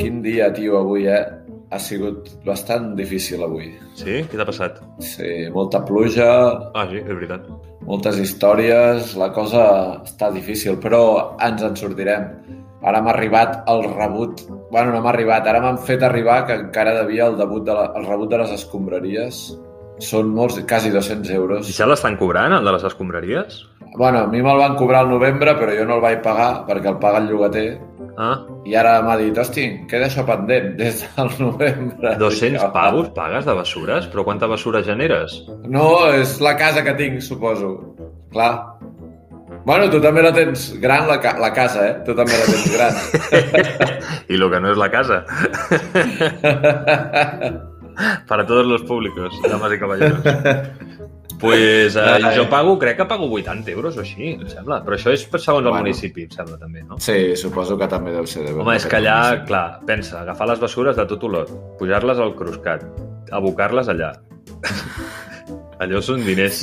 quin dia, tio, avui, eh? Ha sigut bastant difícil avui. Sí? Què t'ha passat? Sí, molta pluja, Ah, sí, és veritat. moltes històries, la cosa està difícil, però ens en sortirem. Ara m'ha arribat el rebut... Bueno, no m'ha arribat, ara m'han fet arribar que encara devia el debut de la, el rebut de les escombraries. Són molts, quasi 200 I euros. ja l'estan cobrant, el de les escombraries? Bueno, a mi me'l van cobrar al novembre, però jo no el vaig pagar perquè el paga el llogater. Ah, I ara m'ha dit, hosti, queda això pendent des del novembre. 200 Dic, pavos pagues de bessures? Però quanta bessura generes? No, és la casa que tinc, suposo. Clar. Bueno, tu també la tens gran, la, ca la casa, eh? Tu també la tens gran. I lo que no es la casa. Para todos los públicos, damas y caballeros. Pues eh, Ai. jo pago, crec que pago 80 euros o així, em sembla. Però això és per segons el Bueno. municipi, em sembla, també, no? Sí, suposo que també deu ser. De Home, és que allà, clar, pensa, agafar les bessures de tot olor, pujar-les al cruscat, abocar-les allà. Allò són diners.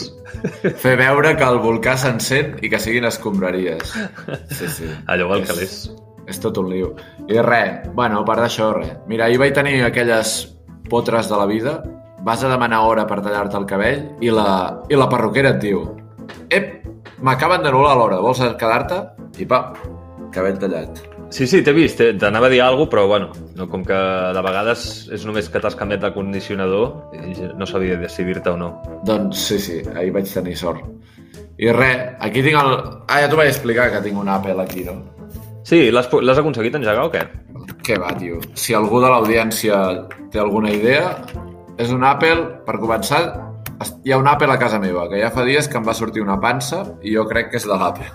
Fer veure que el volcà s'encén i que siguin escombraries. Sí, sí. Allò val És- calés. És tot un lío. I res, bueno, a part d'això, res. Mira, ahir vaig tenir aquelles potres de la vida. Vas a demanar hora per tallar-te el cabell i la, i la perruquera et diu Ep, m'acaben d'anul·lar l'hora, vols quedar-te? I pam, cabell tallat. Sí, sí, t'he vist, eh, t'anava a dir alguna cosa, però bueno, no, com que de vegades és només que t'has canviat de condicionador i no sabia decidir-te o no. Doncs sí, sí, ahir vaig tenir sort. I res, aquí tinc el... Ah, ja t'ho vaig explicar, que tinc un Apple aquí, no? Sí, l'has aconseguit engegar o què? Què va, tio? Si algú de l'audiència té alguna idea, és un Apple, per començar, hi ha un Apple a casa meva, que ja fa dies que em va sortir una pansa i jo crec que és de l'Apple.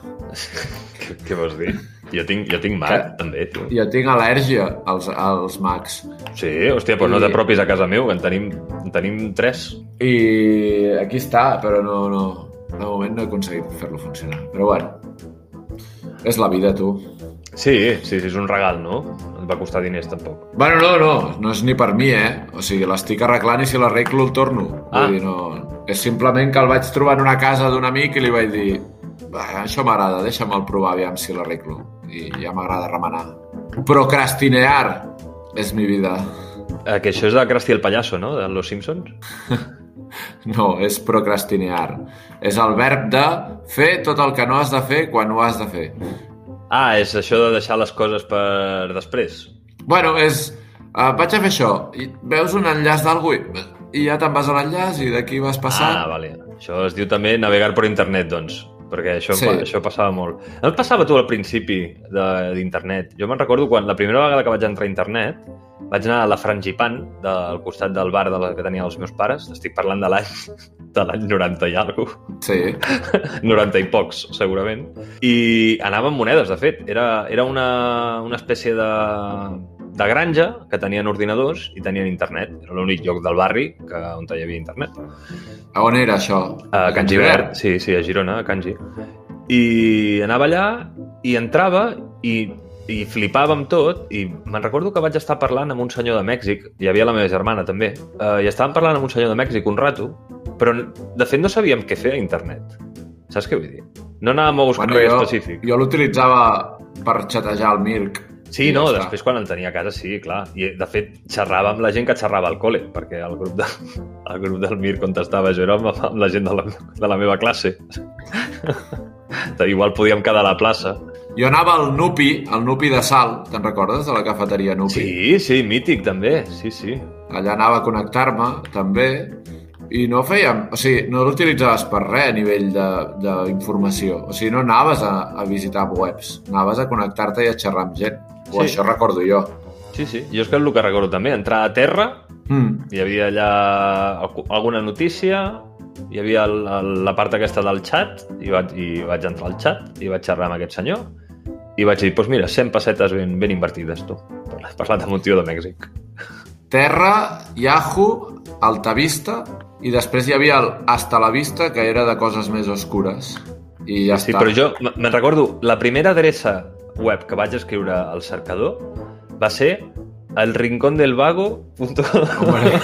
Què, què vols dir? Jo tinc, jo tinc Mac, Què? també, tu. Jo tinc al·lèrgia als, als Macs. Sí, hòstia, no I- t'apropis a casa meu, que en tenim, en tenim tres. I aquí està, però no, no, de moment no he aconseguit fer-lo funcionar. Però bueno, és la vida, tu. Sí, sí, sí, és un regal, no? Va costar diners, tampoc. Bueno, no, no, no és ni per mi, eh? O sigui, l'estic arreglant i si l'arreglo el torno. Ah. Vull dir, no... És simplement que el vaig trobar en una casa d'un amic i li vaig dir "Va, això m'agrada, deixa'm-el provar aviam si l'arreglo. I ja m'agrada remenar. Procrastinear és mi vida. Eh, que això és de Krusty el pallasso, no? De Los Simpsons? No, és procrastinear. És el verb de fer tot el que no has de fer quan ho has de fer. Ah, és això de deixar les coses per després. Bueno, és... Uh, vaig a fer això. I veus un enllaç d'algú i, i ja te'n vas a l'enllaç i d'aquí vas passant. Ah, vale. Això es diu també navegar per internet, doncs. Perquè això, Sí. això passava molt. No et passava tu al principi de- d'internet? Jo me'n recordo quan la primera vegada que vaig entrar a internet vaig anar a la Frangipan, del costat del bar de la que tenia els meus pares. Estic parlant de l'any de l'any 90 i alguna Sí. 90 i pocs, segurament. I anava amb monedes, de fet. Era, era una, una espècie de, de granja que tenien ordinadors i tenien internet. Era l'únic lloc del barri que, on hi havia internet. A on era això? A Can Givert, sí, sí, a Girona, a Can Gi. I anava allà i entrava i, i flipava amb tot i me'n recordo que vaig estar parlant amb un senyor de Mèxic, hi havia la meva germana també, eh, i estàvem parlant amb un senyor de Mèxic un rato, però de fet no sabíem què fer a internet. Saps què vull dir? No anàvem a buscar Bueno, res jo, específic. jo l'utilitzava per xatejar el Mirk. Sí, no, ja després quan el tenia a casa, sí, clar. I, de fet, xerrava amb la gent que xerrava al col·le, perquè el grup, de, el grup del Mir contestava jo era amb, amb la gent de la, de la meva classe. Igual podíem quedar a la plaça. Jo anava al Nupi, al Nupi de Sal, te'n recordes, de la cafeteria Nupi? Sí, sí, mític, també. Sí, sí. Allà anava a connectar-me, també, i no fèiem... O sigui, no l'utilitzaves per res a nivell de- d'informació. O sigui, no anaves a, a visitar webs, anaves a connectar-te i a xerrar amb gent. O Sí. això recordo jo. Sí, sí. Jo és que és el que recordo també. Entrar a terra, Mm. hi havia allà algu- alguna notícia, hi havia el- el- la part aquesta del xat, i vaig, i vaig entrar al xat i vaig xerrar amb aquest senyor, i vaig dir, doncs pues mira, 100 pessetes ben, ben invertides, tu. Amb un tio de Mèxic. Terra, Yahoo, Altavista, i després hi havia el Hasta la Vista, que era de coses més oscures. I ja Sí, està. però jo m- me'n recordo, la primera adreça web que vaig escriure al cercador va ser el rincón del vago Hombre.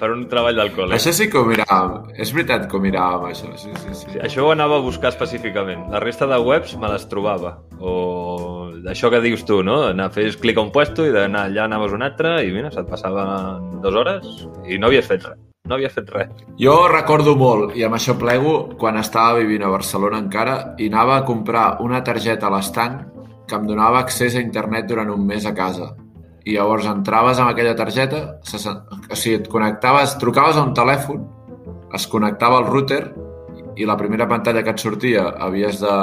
Per un treball del col·le. Això sí que ho miràvem. És veritat que ho miràvem, això. Sí, sí, sí. Sí, això ho anava a buscar específicament. La resta de webs me les trobava. O això que dius tu, no? Anar, fes clic a un puesto i d'anar allà anaves un altre i mira, se't passaven dues hores i no havies fet res. No havies fet res. Jo recordo molt, i amb això plego, quan estava vivint a Barcelona encara, i anava a comprar una targeta a l'estanc que em donava accés a internet durant un mes a casa. I llavors entraves amb aquella targeta, se, o sigui, et connectaves, trucaves a un telèfon, es connectava al router i la primera pantalla que et sortia havies de,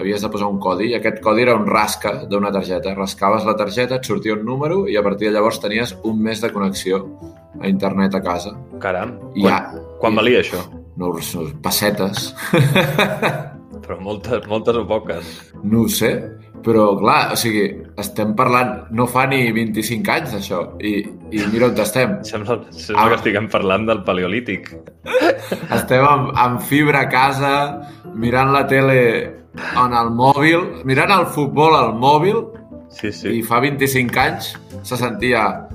havies de posar un codi i aquest codi era un rasca d'una targeta. Rascaves la targeta, et sortia un número i a partir de llavors tenies un mes de connexió a internet a casa. Caram, I quan, ja, quan valia això? No, sé, pessetes. Però moltes, moltes o poques. no ho sé, però clar, o sigui, estem parlant, no fa ni 25 anys d'això, i, i mira on estem. Sembla, sembla Ah. que estiguem parlant del paleolític. Estem amb, amb fibra a casa, mirant la tele en el mòbil, mirant el futbol al mòbil, Sí, i sí. fa 25 anys se sentia...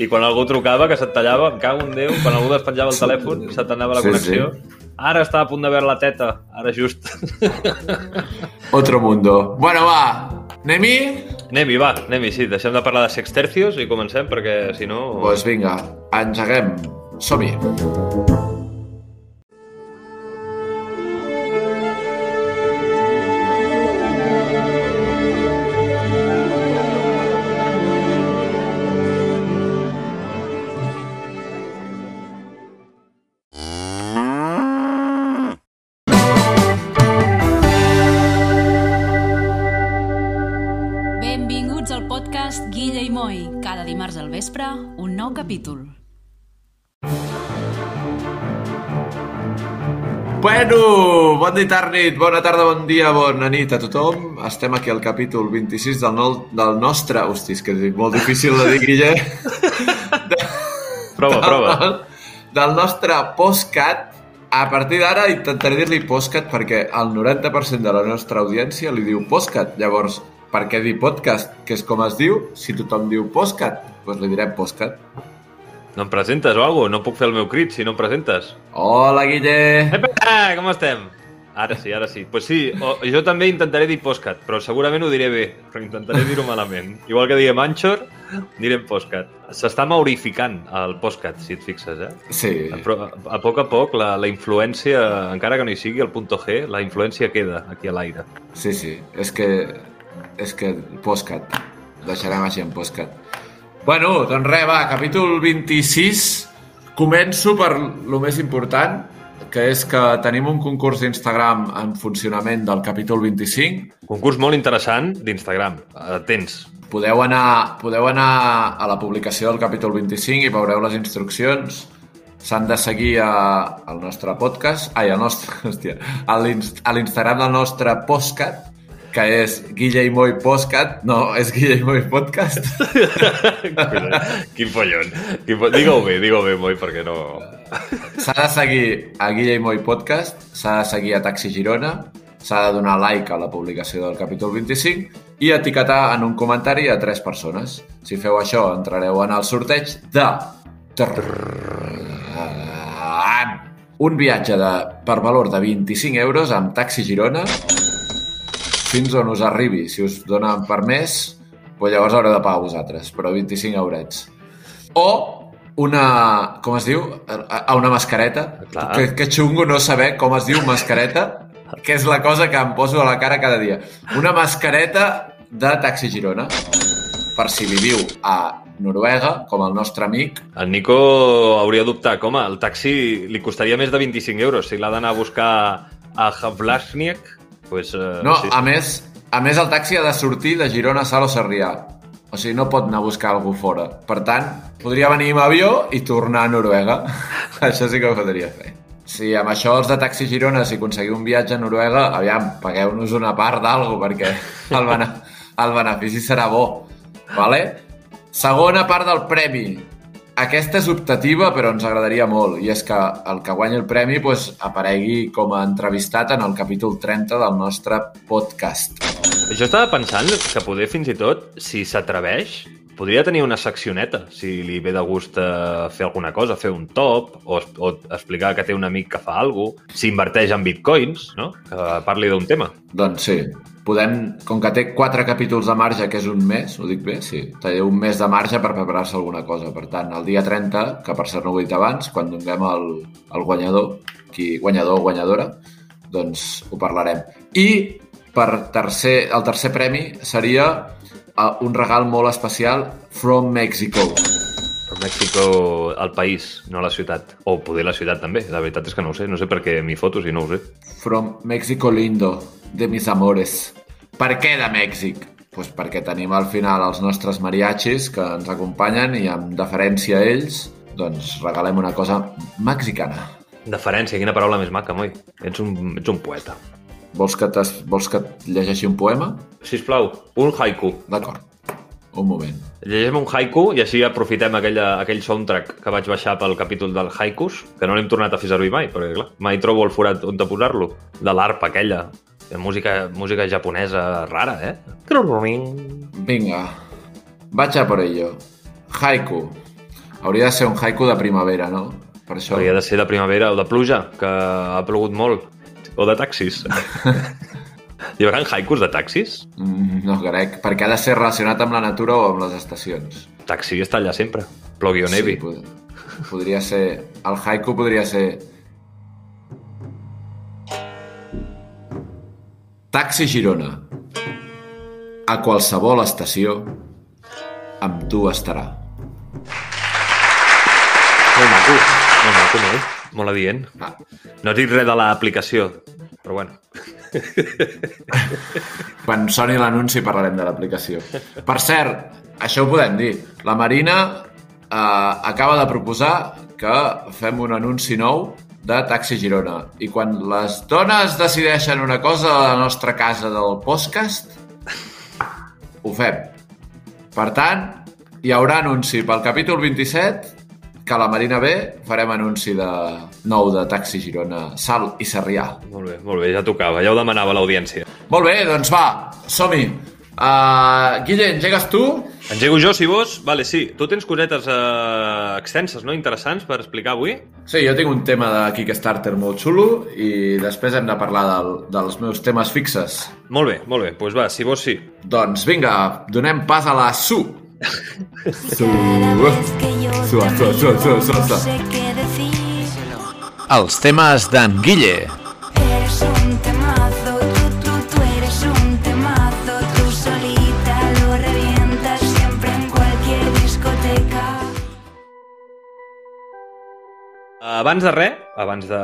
I quan algú trucava, que se't tallava, em cago en Déu, quan algú despenjava el telèfon, se t'anava la Sí, connexió. Ara està a punt de veure la teta, ara just. Otro mundo. Bueno, va, anem-hi? Anem-hi, va, anem-hi, sí, deixem de parlar de sextercios i comencem, perquè si no... Doncs pues vinga, engeguem. Som-hi. Benvinguts nou capítol. Bueno, bon dia, tarda, bona tarda, bon dia, bona nit a tothom. Estem aquí al capítol 26 del, no, del nostre... Hosti, és que és molt difícil de dir, Guille. Prova, prova. Del, del nostre postcat. A partir d'ara intentaré dir-li postcat perquè el 90% de la nostra audiència li diu postcat. Llavors, per què dir podcast? Que és com es diu? Si tothom diu postcat, doncs li direm postcat. No em presentes o alguna No puc fer el meu crit si no em presentes. Hola, Guille! Ah, com estem? Ara sí, ara sí. Pues sí, o, jo també intentaré dir postcat, però segurament ho diré bé, però intentaré dir-ho malament. Igual que diguem Anchor, direm postcat. S'està maurificant el postcat, si et fixes, eh? Sí, Però a, a poc a poc la, la influència, encara que no hi sigui el punto G, la influència queda aquí a l'aire. sí, sí. És que... És que postcat. Deixarem així en postcat. Bueno, doncs res, va, capítol 26. Començo per lo més important, que és que tenim un concurs d'Instagram en funcionament del capítol 25. Concurs molt interessant d'Instagram. Atents. Podeu anar, podeu anar a la publicació del capítol 25 i veureu les instruccions. S'han de seguir a, al nostre podcast, ai, al nostre, hòstia, a l'ins- a l'Instagram del nostre postcat, que és Guille i Moi Postcat, no, és Guille i Moi Podcast. Quin follon. Quin fo... Digue-ho bé, digue-ho bé, Moi, perquè no... S'ha de seguir a Guille i Moi Podcast, s'ha de seguir a Taxi Girona, s'ha de donar like a la publicació del capítol 25 i etiquetar en un comentari a tres persones. Si feu això, entrareu en el sorteig de... Un viatge de, per valor de 25 euros amb Taxi Girona fins on us arribi. Si us donen per més, doncs llavors haureu de pagar vosaltres, però 25 eurets. O una... com es diu? A a una mascareta. Clar. Que, que xungo no saber com es diu mascareta, que és la cosa que em poso a la cara cada dia. Una mascareta de Taxi Girona. Per si viviu a Noruega, com el nostre amic, El Nico hauria d'optar. Com el taxi li costaria més de 25 euros. Si l'ha d'anar a buscar a Havlasniak, pues, uh, No, sí, a més, a més el taxi ha de sortir de Girona a Salo Sarrià. O sigui, no pot anar a buscar algú fora. Per tant, podria venir amb avió i tornar a Noruega. això sí que ho podria fer. Si amb això els de Taxi Girona, si aconseguiu un viatge a Noruega, aviam, pagueu-nos una part d'algú perquè el, bene el benefici serà bo. Vale? Segona part del premi. Aquesta és optativa, però ens agradaria molt, i és que el que guanya el premi pues, aparegui com a entrevistat en el capítol 30 del nostre podcast. Jo estava pensant que poder fins i tot, si s'atreveix, podria tenir una seccioneta, si li ve de gust eh, fer alguna cosa, fer un top, o, o explicar que té un amic que fa alguna cosa, si inverteix en bitcoins, no? que parli d'un tema. Doncs sí, podem, com que té quatre capítols de marge, que és un mes, ho dic bé? Sí, té un mes de marge per preparar-se alguna cosa. Per tant, el dia 30, que per ser no ho he dit abans, quan donem el, el guanyador, qui guanyador o guanyadora, doncs ho parlarem. I per tercer, el tercer premi seria uh, un regal molt especial from Mexico. Però México, el país, no la ciutat. O poder la ciutat també. La veritat és que no ho sé. No sé per què m'hi foto si no ho sé. From Mexico lindo, de mis amores. Per què de Mèxic? Pues perquè tenim al final els nostres mariachis que ens acompanyen i amb deferència a ells doncs regalem una cosa mexicana. Deferència, quina paraula més maca, moi. Ets un, ets un poeta. Vols que, vols que et llegeixi un poema? Sisplau, un haiku. D'acord. Un moment. Llegeixem un haiku i així aprofitem aquella, aquell soundtrack que vaig baixar pel capítol del haikus, que no l'hem tornat a fer servir mai, perquè clar, mai trobo el forat on posar-lo. De l'arpa aquella. Música, música japonesa rara, eh? Vinga, vaig a por ello. Haiku. Hauria de ser un haiku de primavera, no? Per això... Hauria de ser de primavera o de pluja, que ha plogut molt. O de taxis. Hi haurà haikus de taxis? Mm, no crec, perquè ha de ser relacionat amb la natura o amb les estacions. Taxi està allà sempre. Plogui o nevi. Sí, pod podria ser... El haiku podria ser... Taxi Girona. A qualsevol estació, amb tu estarà. Molt maco, molt maco, molt, molt adient. Ah. No dit res de l'aplicació, però bueno. Quan soni l'anunci parlarem de l'aplicació. Per cert, això ho podem dir. La Marina eh, acaba de proposar que fem un anunci nou de Taxi Girona. I quan les dones decideixen una cosa a la nostra casa del podcast, ho fem. Per tant, hi haurà anunci pel capítol 27 que a la Marina B farem anunci de nou de Taxi Girona, Sal i Sarrià. Molt bé, molt bé, ja tocava, ja ho demanava l'audiència. Molt bé, doncs va, som-hi. Uh, Guille, engegues tu? Engego jo, si vols? Vale, sí. Tu tens cosetes uh, extenses, no? Interessants per explicar avui? Sí, jo tinc un tema de Kickstarter molt xulo i després hem de parlar del, dels meus temes fixes. Molt bé, molt bé. Doncs pues va, si vols sí. Doncs vinga, donem pas a la Su. Su. Su, su, su, su, su, su. Els temes d'en Guille. Abans de res, abans de,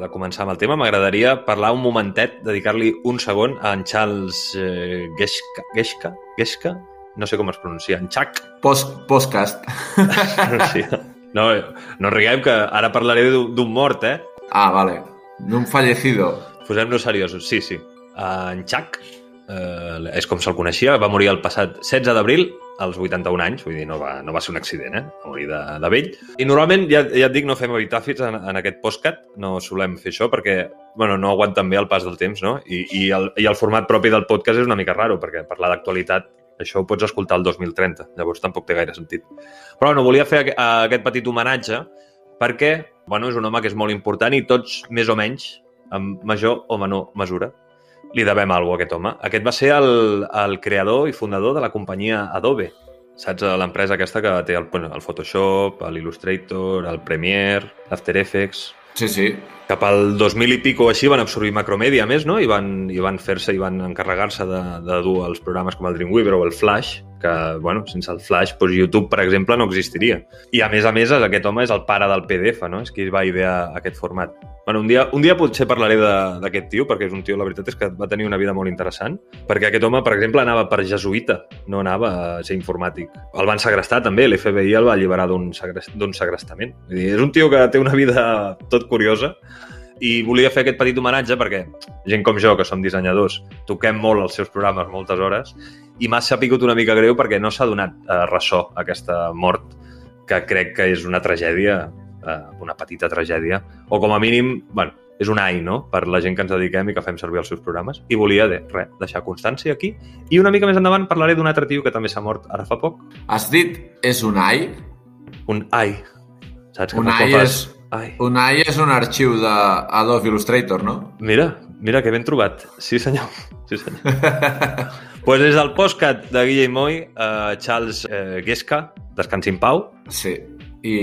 de començar amb el tema, m'agradaria parlar un momentet, dedicar-li un segon a en Charles eh, Geschka, Geschka, Geschka, no sé com es pronuncia, en Chuck. Post, postcast. Sí. No, no riguem, que ara parlaré d'un mort, eh? Ah, vale. D'un fallecido. Posem-nos seriosos, sí, sí. En Chuck, eh, és com se'l coneixia, va morir el passat 16 d'abril als 81 anys, vull dir, no va, no va ser un accident, eh? Va morir de, de vell. I normalment, ja, ja et dic, no fem epitafis en, en aquest postcat, no solem fer això perquè, bueno, no aguanten bé el pas del temps, no? I, i, el, I el format propi del podcast és una mica raro, perquè parlar d'actualitat això ho pots escoltar el 2030, llavors tampoc té gaire sentit. Però no, volia fer aqu- aquest petit homenatge perquè bueno, és un home que és molt important i tots, més o menys, en major o menor mesura, li devem alguna a aquest home. Aquest va ser el, el creador i fundador de la companyia Adobe. Saps? L'empresa aquesta que té el, bueno, el Photoshop, l'Illustrator, el Premiere, l'After Effects... Sí, sí. Cap al 2000 i pico així van absorbir Macromedia, a més, no? I van, i van fer-se i van encarregar-se de, de dur els programes com el Dreamweaver o el Flash, que, bueno, sense el Flash, doncs YouTube, per exemple, no existiria. I, a més a més, aquest home és el pare del PDF, no? És qui va idear aquest format. Bueno, un dia, un dia potser parlaré d'aquest tio, perquè és un tio, la veritat és que va tenir una vida molt interessant, perquè aquest home, per exemple, anava per jesuïta, no anava a ser informàtic. El van segrestar també, l'FBI el va alliberar d'un segres- d'un segrestament. Vull dir, és un tio que té una vida tot curiosa i volia fer aquest petit homenatge perquè gent com jo, que som dissenyadors, toquem molt els seus programes moltes hores i m'ha sapigut una mica greu perquè no s'ha donat eh, ressò a aquesta mort que crec que és una tragèdia, eh, una petita tragèdia, o com a mínim, bueno, és un ai, no?, per la gent que ens dediquem i que fem servir els seus programes. I volia, de, res, deixar constància aquí. I una mica més endavant parlaré d'un altre tio que també s'ha mort ara fa poc. Has dit és un AI? Un ai. Saps que Un AI fas és, Ai. un AI és un arxiu d'Adobe Illustrator, no? Mira, mira que ben trobat. Sí, senyor. Sí, senyor. pues des del postcat de Guille i Moy, eh, Charles eh, Guesca, descansi en pau. Sí, i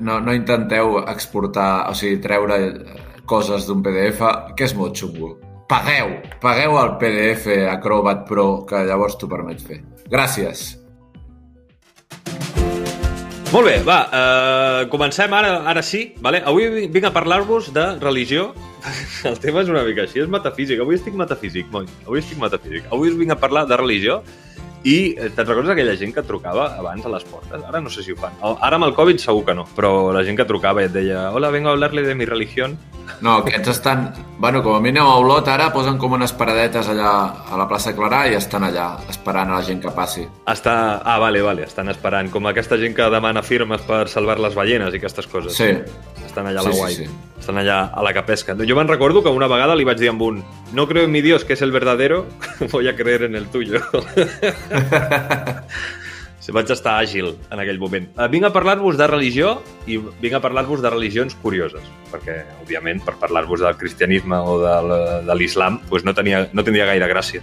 no, no intenteu exportar, o sigui, treure eh, coses d'un PDF, que és molt xungo. Pagueu, pagueu el PDF Acrobat Pro, que llavors t'ho permet fer. Gràcies. Molt bé, va, eh, comencem ara, ara sí. Vale? Avui vinc a parlar-vos de religió. El tema és una mica així, és metafísic. Avui estic metafísic, moi. Avui estic metafísic. Avui us vinc a parlar de religió i eh, te'n recordes aquella gent que trucava abans a les portes? Ara no sé si ho fan. Ara amb el Covid segur que no, però la gent que trucava i et deia hola, vengo a hablarle de mi religión. No, aquests estan... Bueno, com a mínim a Olot ara posen com unes paradetes allà a la plaça Clarà i estan allà esperant a la gent que passi. Està... Ah, vale, vale, estan esperant. Com aquesta gent que demana firmes per salvar les ballenes i aquestes coses. Sí, Estan allà a Sí, la sí, guai. sí. Estan allà a la que pesca. Jo me'n recordo que una vegada li vaig dir amb un no creo en mi Dios, que es el verdadero, voy a creer en el tuyo. Sí, vaig estar àgil en aquell moment. Uh, vinc a parlar-vos de religió i vinc a parlar-vos de religions curioses, perquè, òbviament, per parlar-vos del cristianisme o de, l'islam doncs no, tenia, no tindria gaire gràcia.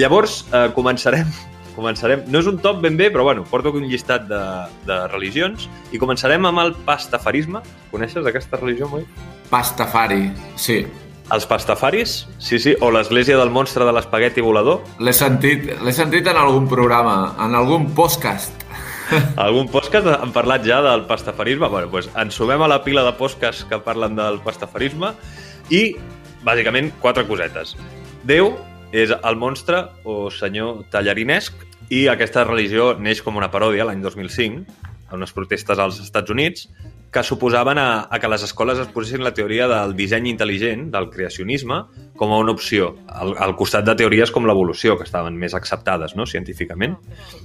Llavors, uh, començarem començarem, no és un top ben bé, però bueno, porto un llistat de, de religions i començarem amb el pastafarisme. Coneixes aquesta religió, Moi? Pastafari, sí. Els pastafaris? Sí, sí, o l'església del monstre de l'espagueti volador. L'he sentit, l'he sentit en algun programa, en algun podcast. Algun podcast han parlat ja del pastafarisme. Bueno, doncs ens sumem a la pila de podcasts que parlen del pastafarisme i, bàsicament, quatre cosetes. Déu és el monstre o senyor tallarinesc i aquesta religió neix com una paròdia l'any 2005 a unes protestes als Estats Units que suposaven a, a que les escoles es posessin la teoria del disseny intel·ligent, del creacionisme, com a una opció, al, al costat de teories com l'evolució, que estaven més acceptades no, científicament.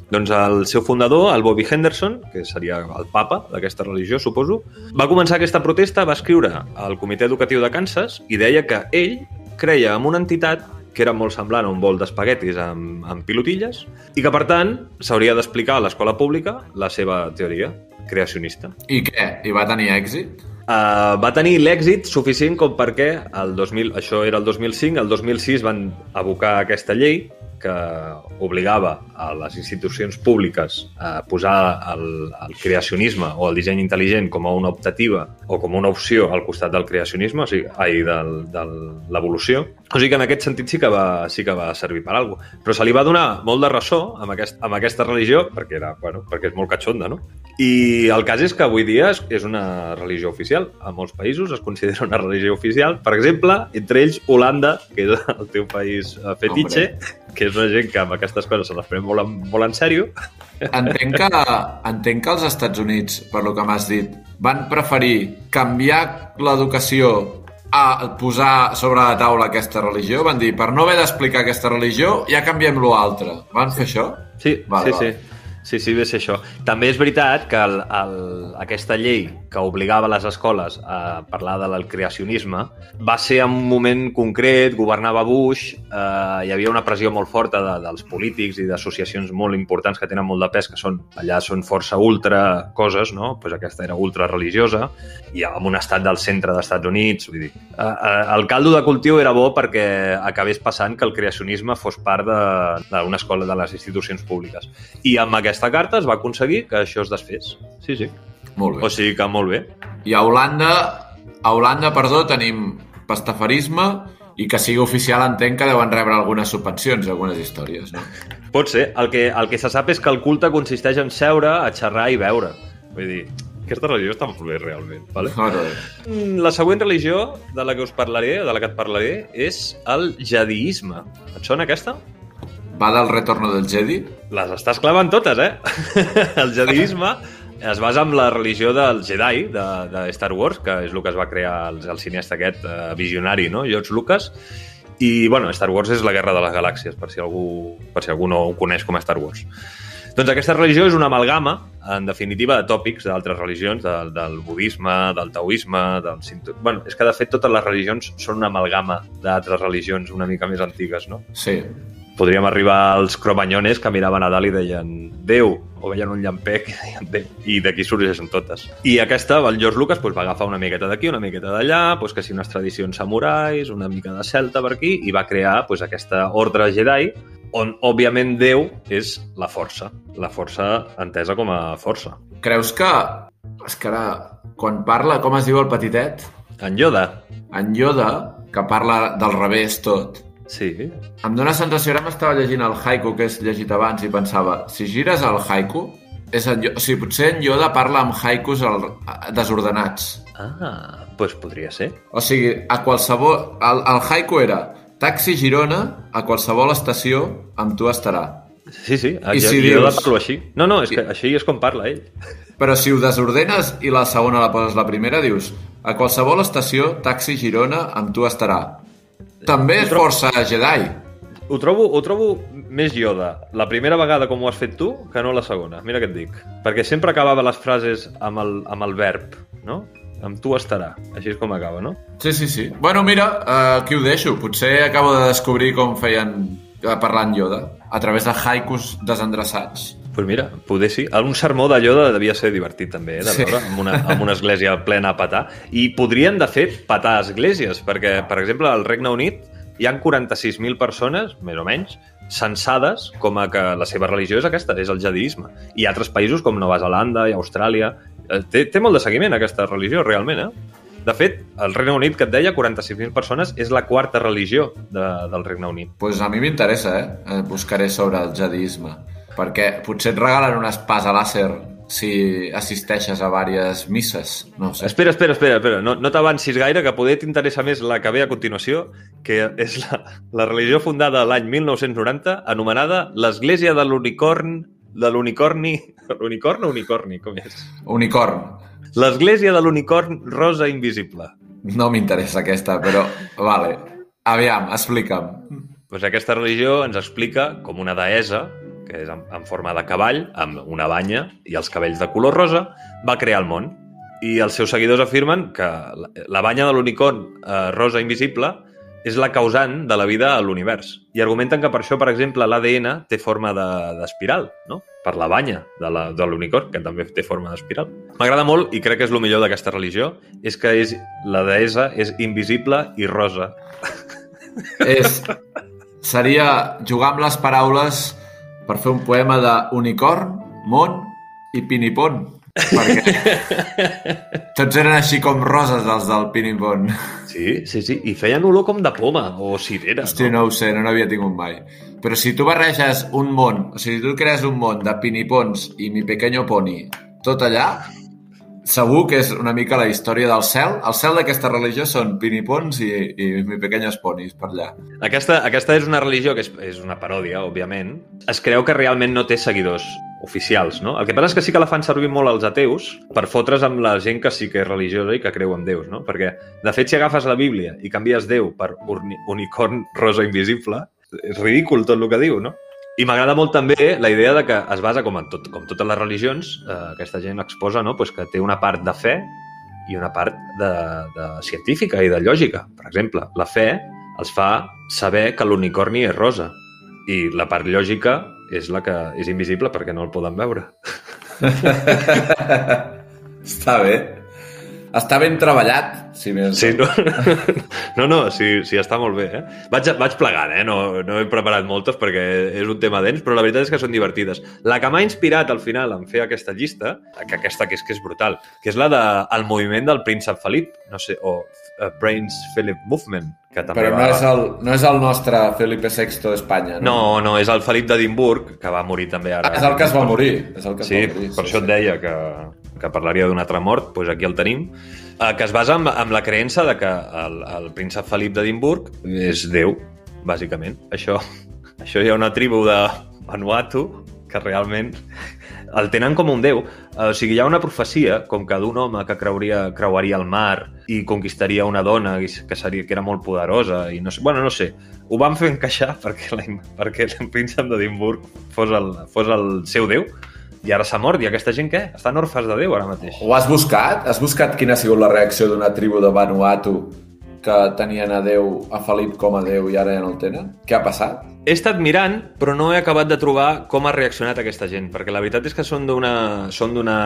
Doncs el seu fundador, el Bobby Henderson, que seria el papa d'aquesta religió, suposo, va començar aquesta protesta, va escriure al Comitè Educatiu de Kansas i deia que ell creia en una entitat que era molt semblant a un bol d'espaguetis amb, amb pilotilles i que, per tant, s'hauria d'explicar a l'escola pública la seva teoria creacionista. I què? I va tenir èxit? Uh, va tenir l'èxit suficient com perquè el 2000, això era el 2005, el 2006 van abocar aquesta llei que obligava a les institucions públiques a posar el, el creacionisme o el disseny intel·ligent com a una optativa o com una opció al costat del creacionisme, o sigui, ai, del, de l'evolució. O sigui que en aquest sentit sí que va, sí que va servir per alguna cosa. Però se li va donar molt de ressò amb, aquest, amb aquesta religió perquè, era, bueno, perquè és molt catxonda, no? I el cas és que avui dia és, és una religió oficial. A molts països es considera una religió oficial. Per exemple, entre ells Holanda, que és el teu país eh, fetitxe, que és una gent que amb aquestes coses se les pren molt, molt en sèrio. Entenc que, entenc que els Estats Units, per lo que m'has dit, van preferir canviar l'educació a posar sobre la taula aquesta religió. Van dir, per no haver d'explicar aquesta religió, ja canviem l'altre. Van fer això? Sí, Vale, sí, vale. sí. Sí, sí, ve ser això. També és veritat que el, el, aquesta llei que obligava les escoles a parlar del creacionisme va ser en un moment concret, governava Bush, eh, hi havia una pressió molt forta de, dels polítics i d'associacions molt importants que tenen molt de pes, que són, allà són força ultra coses, no? Pues aquesta era ultra religiosa, i amb un estat del centre dels Estats Units, vull dir, eh, eh, el caldo de cultiu era bo perquè acabés passant que el creacionisme fos part d'una escola de les institucions públiques. I amb aquesta carta es va aconseguir que això es desfés. Sí, sí. Molt bé. O sigui que molt bé. I a Holanda, a Holanda, perdó, tenim pastafarisme i que sigui oficial entenc que deuen rebre algunes subvencions, algunes històries, no? Pot ser. El que, el que se sap és que el culte consisteix en seure, a xerrar i beure. Vull dir, aquesta religió està molt bé, realment. Vale? Molt bé. Mm, La següent religió de la que us parlaré, de la que et parlaré, és el jadiisme. Et sona aquesta? Va del retorno del Jedi? Les estàs clavant totes, eh? el jadiisme es basa en la religió dels Jedi, de, de Star Wars, que és el que es va crear el, el cineasta aquest eh, visionari, no? George Lucas. I, bueno, Star Wars és la guerra de les galàxies, per si algú, per si algú no ho coneix com a Star Wars. Doncs aquesta religió és una amalgama, en definitiva, de tòpics d'altres religions, de, del budisme, del taoisme, del. Bueno, és que, de fet, totes les religions són una amalgama d'altres religions una mica més antigues, no? Sí. Podríem arribar als cromanyones que miraven a dalt i deien Déu, o veien un llampec i deien Déu, i d'aquí sorgeixen totes. I aquesta, el George Lucas, doncs, va agafar una miqueta d'aquí, una miqueta d'allà, doncs, que si unes tradicions samurais, una mica de celta per aquí, i va crear doncs, aquesta ordre Jedi on, òbviament, Déu és la força. La força entesa com a força. Creus que... És que ara, quan parla, com es diu el petitet? En Yoda, En Yoda, que parla del revés tot, sí. em dóna sensació, ara m'estava llegint el haiku que és llegit abans i pensava, si gires el haiku, és en, o sigui, potser en Yoda parla amb haikus el, desordenats. Ah, doncs podria ser. O sigui, a qualsevol... El, el haiku era Taxi Girona, a qualsevol estació, amb tu estarà. Sí, sí, I jo, si jo dius- parlo així. No, no, és que així és com parla ell. Però si ho desordenes i la segona la poses la primera, dius a qualsevol estació, Taxi Girona, amb tu estarà. També és força Jedi. Ho trobo, ho trobo més Yoda la primera vegada com ho has fet tu que no la segona. Mira què et dic. Perquè sempre acabava les frases amb el, amb el verb, no? Amb tu estarà. Així és com acaba, no? Sí, sí, sí. Bueno, mira, eh, aquí ho deixo. Potser acabo de descobrir com feien eh, parlant Yoda, a través de haikus desendreçats. Doncs pues mira, poder sí. Un sermó de Yoda devia ser divertit també, eh, de Sí. veure, amb una, amb una església plena a petar. I podrien, de fet, petar esglésies, perquè, per exemple, al Regne Unit hi han 46.000 persones, més o menys, censades com a que la seva religió és aquesta, és el jadiisme. I altres països com Nova Zelanda i Austràlia... eh, Té, té molt de seguiment aquesta religió, realment, eh? De fet, el Regne Unit, que et deia, 46.000 persones, és la quarta religió de, del Regne Unit. pues a mi m'interessa, eh? Eh, Buscaré sobre el jadisme. Perquè potser et regalen un espàs a làser si assisteixes a diverses misses. No sé. Espera, espera, espera, espera. No, no t'avancis gaire, que poder t'interessa més la que ve a continuació, que és la, la religió fundada l'any 1990, anomenada l'Església de l'Unicorn... de l'Unicorni... L'Unicorn o Unicorni, com és? Unicorn. L'Església de l'Unicorn Rosa Invisible. No m'interessa aquesta, però... Vale. Aviam, explica'm. Pues aquesta religió ens explica com una deessa, que és en, en forma de cavall, amb una banya i els cabells de color rosa, va crear el món. I els seus seguidors afirmen que la, la banya de l'unicorn eh, rosa invisible és la causant de la vida a l'univers. I argumenten que per això, per exemple, l'ADN té forma de- d'espiral, no? Per la banya de de l'unicorn, que també té forma d'espiral. M'agrada molt, i crec que és el millor d'aquesta religió, és que és, la deessa és invisible i rosa. És... Seria jugar amb les paraules per fer un poema de unicorn, món i pinipon. Perquè tots eren així com roses, els del pinipon. Sí, sí, sí. I feien olor com de poma o cirera. Hòstia, no ho sé, no n'havia tingut mai. Però si tu barreges un món, o sigui, si tu crees un món de pinipons i mi pequeño pony, tot allà, segur que és una mica la història del cel. El cel d'aquesta religió són pinipons i, i mi pequeños ponis per allà. Aquesta, aquesta és una religió que és, és una paròdia, òbviament. Es creu que realment no té seguidors oficials, no? El que passa és que sí que la fan servir molt els ateus per fotre's amb la gent que sí que és religiosa i que creu en déus, no? Perquè, de fet, si agafes la Bíblia i canvies Déu per unicorn rosa invisible, és ridícul tot el que diu, no? I m'agrada molt també la idea de que es basa, com, en tot, com totes les religions, eh, aquesta gent exposa no? pues que té una part de fe i una part de, de científica i de lògica. Per exemple, la fe els fa saber que l'unicorni és rosa i la part lògica és la que és invisible perquè no el poden veure. Està bé. Està ben treballat, si més Sí, no, no, no sí, sí, està molt bé. Eh? Vaig, vaig plegant, eh? no, no he preparat moltes perquè és un tema dens, però la veritat és que són divertides. La que m'ha inspirat al final en fer aquesta llista, que aquesta que és, que és brutal, que és la de el moviment del príncep Felip, no sé, o uh, Brains Philip Movement, que també Però va... no és, el, no és el nostre Felipe VI d'Espanya, no? No, no, és el Felip d'Edimburg, que va morir també ara. Ah, és el que es va morir. És el que es Sí, va morir. per això et deia que, que parlaria d'una altra mort, doncs aquí el tenim, eh, que es basa en, en la creença de que el, el príncep Felip d'Edimburg és Déu, bàsicament. Això, això hi ha una tribu de Vanuatu que realment el tenen com un déu. O sigui, hi ha una profecia, com que d'un home que creuria, creuaria el mar i conquistaria una dona que, seria, que era molt poderosa i no sé, bueno, no sé. Ho van fer encaixar perquè, la, perquè el príncep d'Edimburg fos, el, fos el seu déu i ara s'ha mort. I aquesta gent què? Estan orfes de Déu ara mateix. Ho has buscat? Has buscat quina ha sigut la reacció d'una tribu de Vanuatu que tenien a Déu, a Felip com a Déu i ara ja no el tenen? Què ha passat? He estat mirant, però no he acabat de trobar com ha reaccionat aquesta gent, perquè la veritat és que són d'una són d'una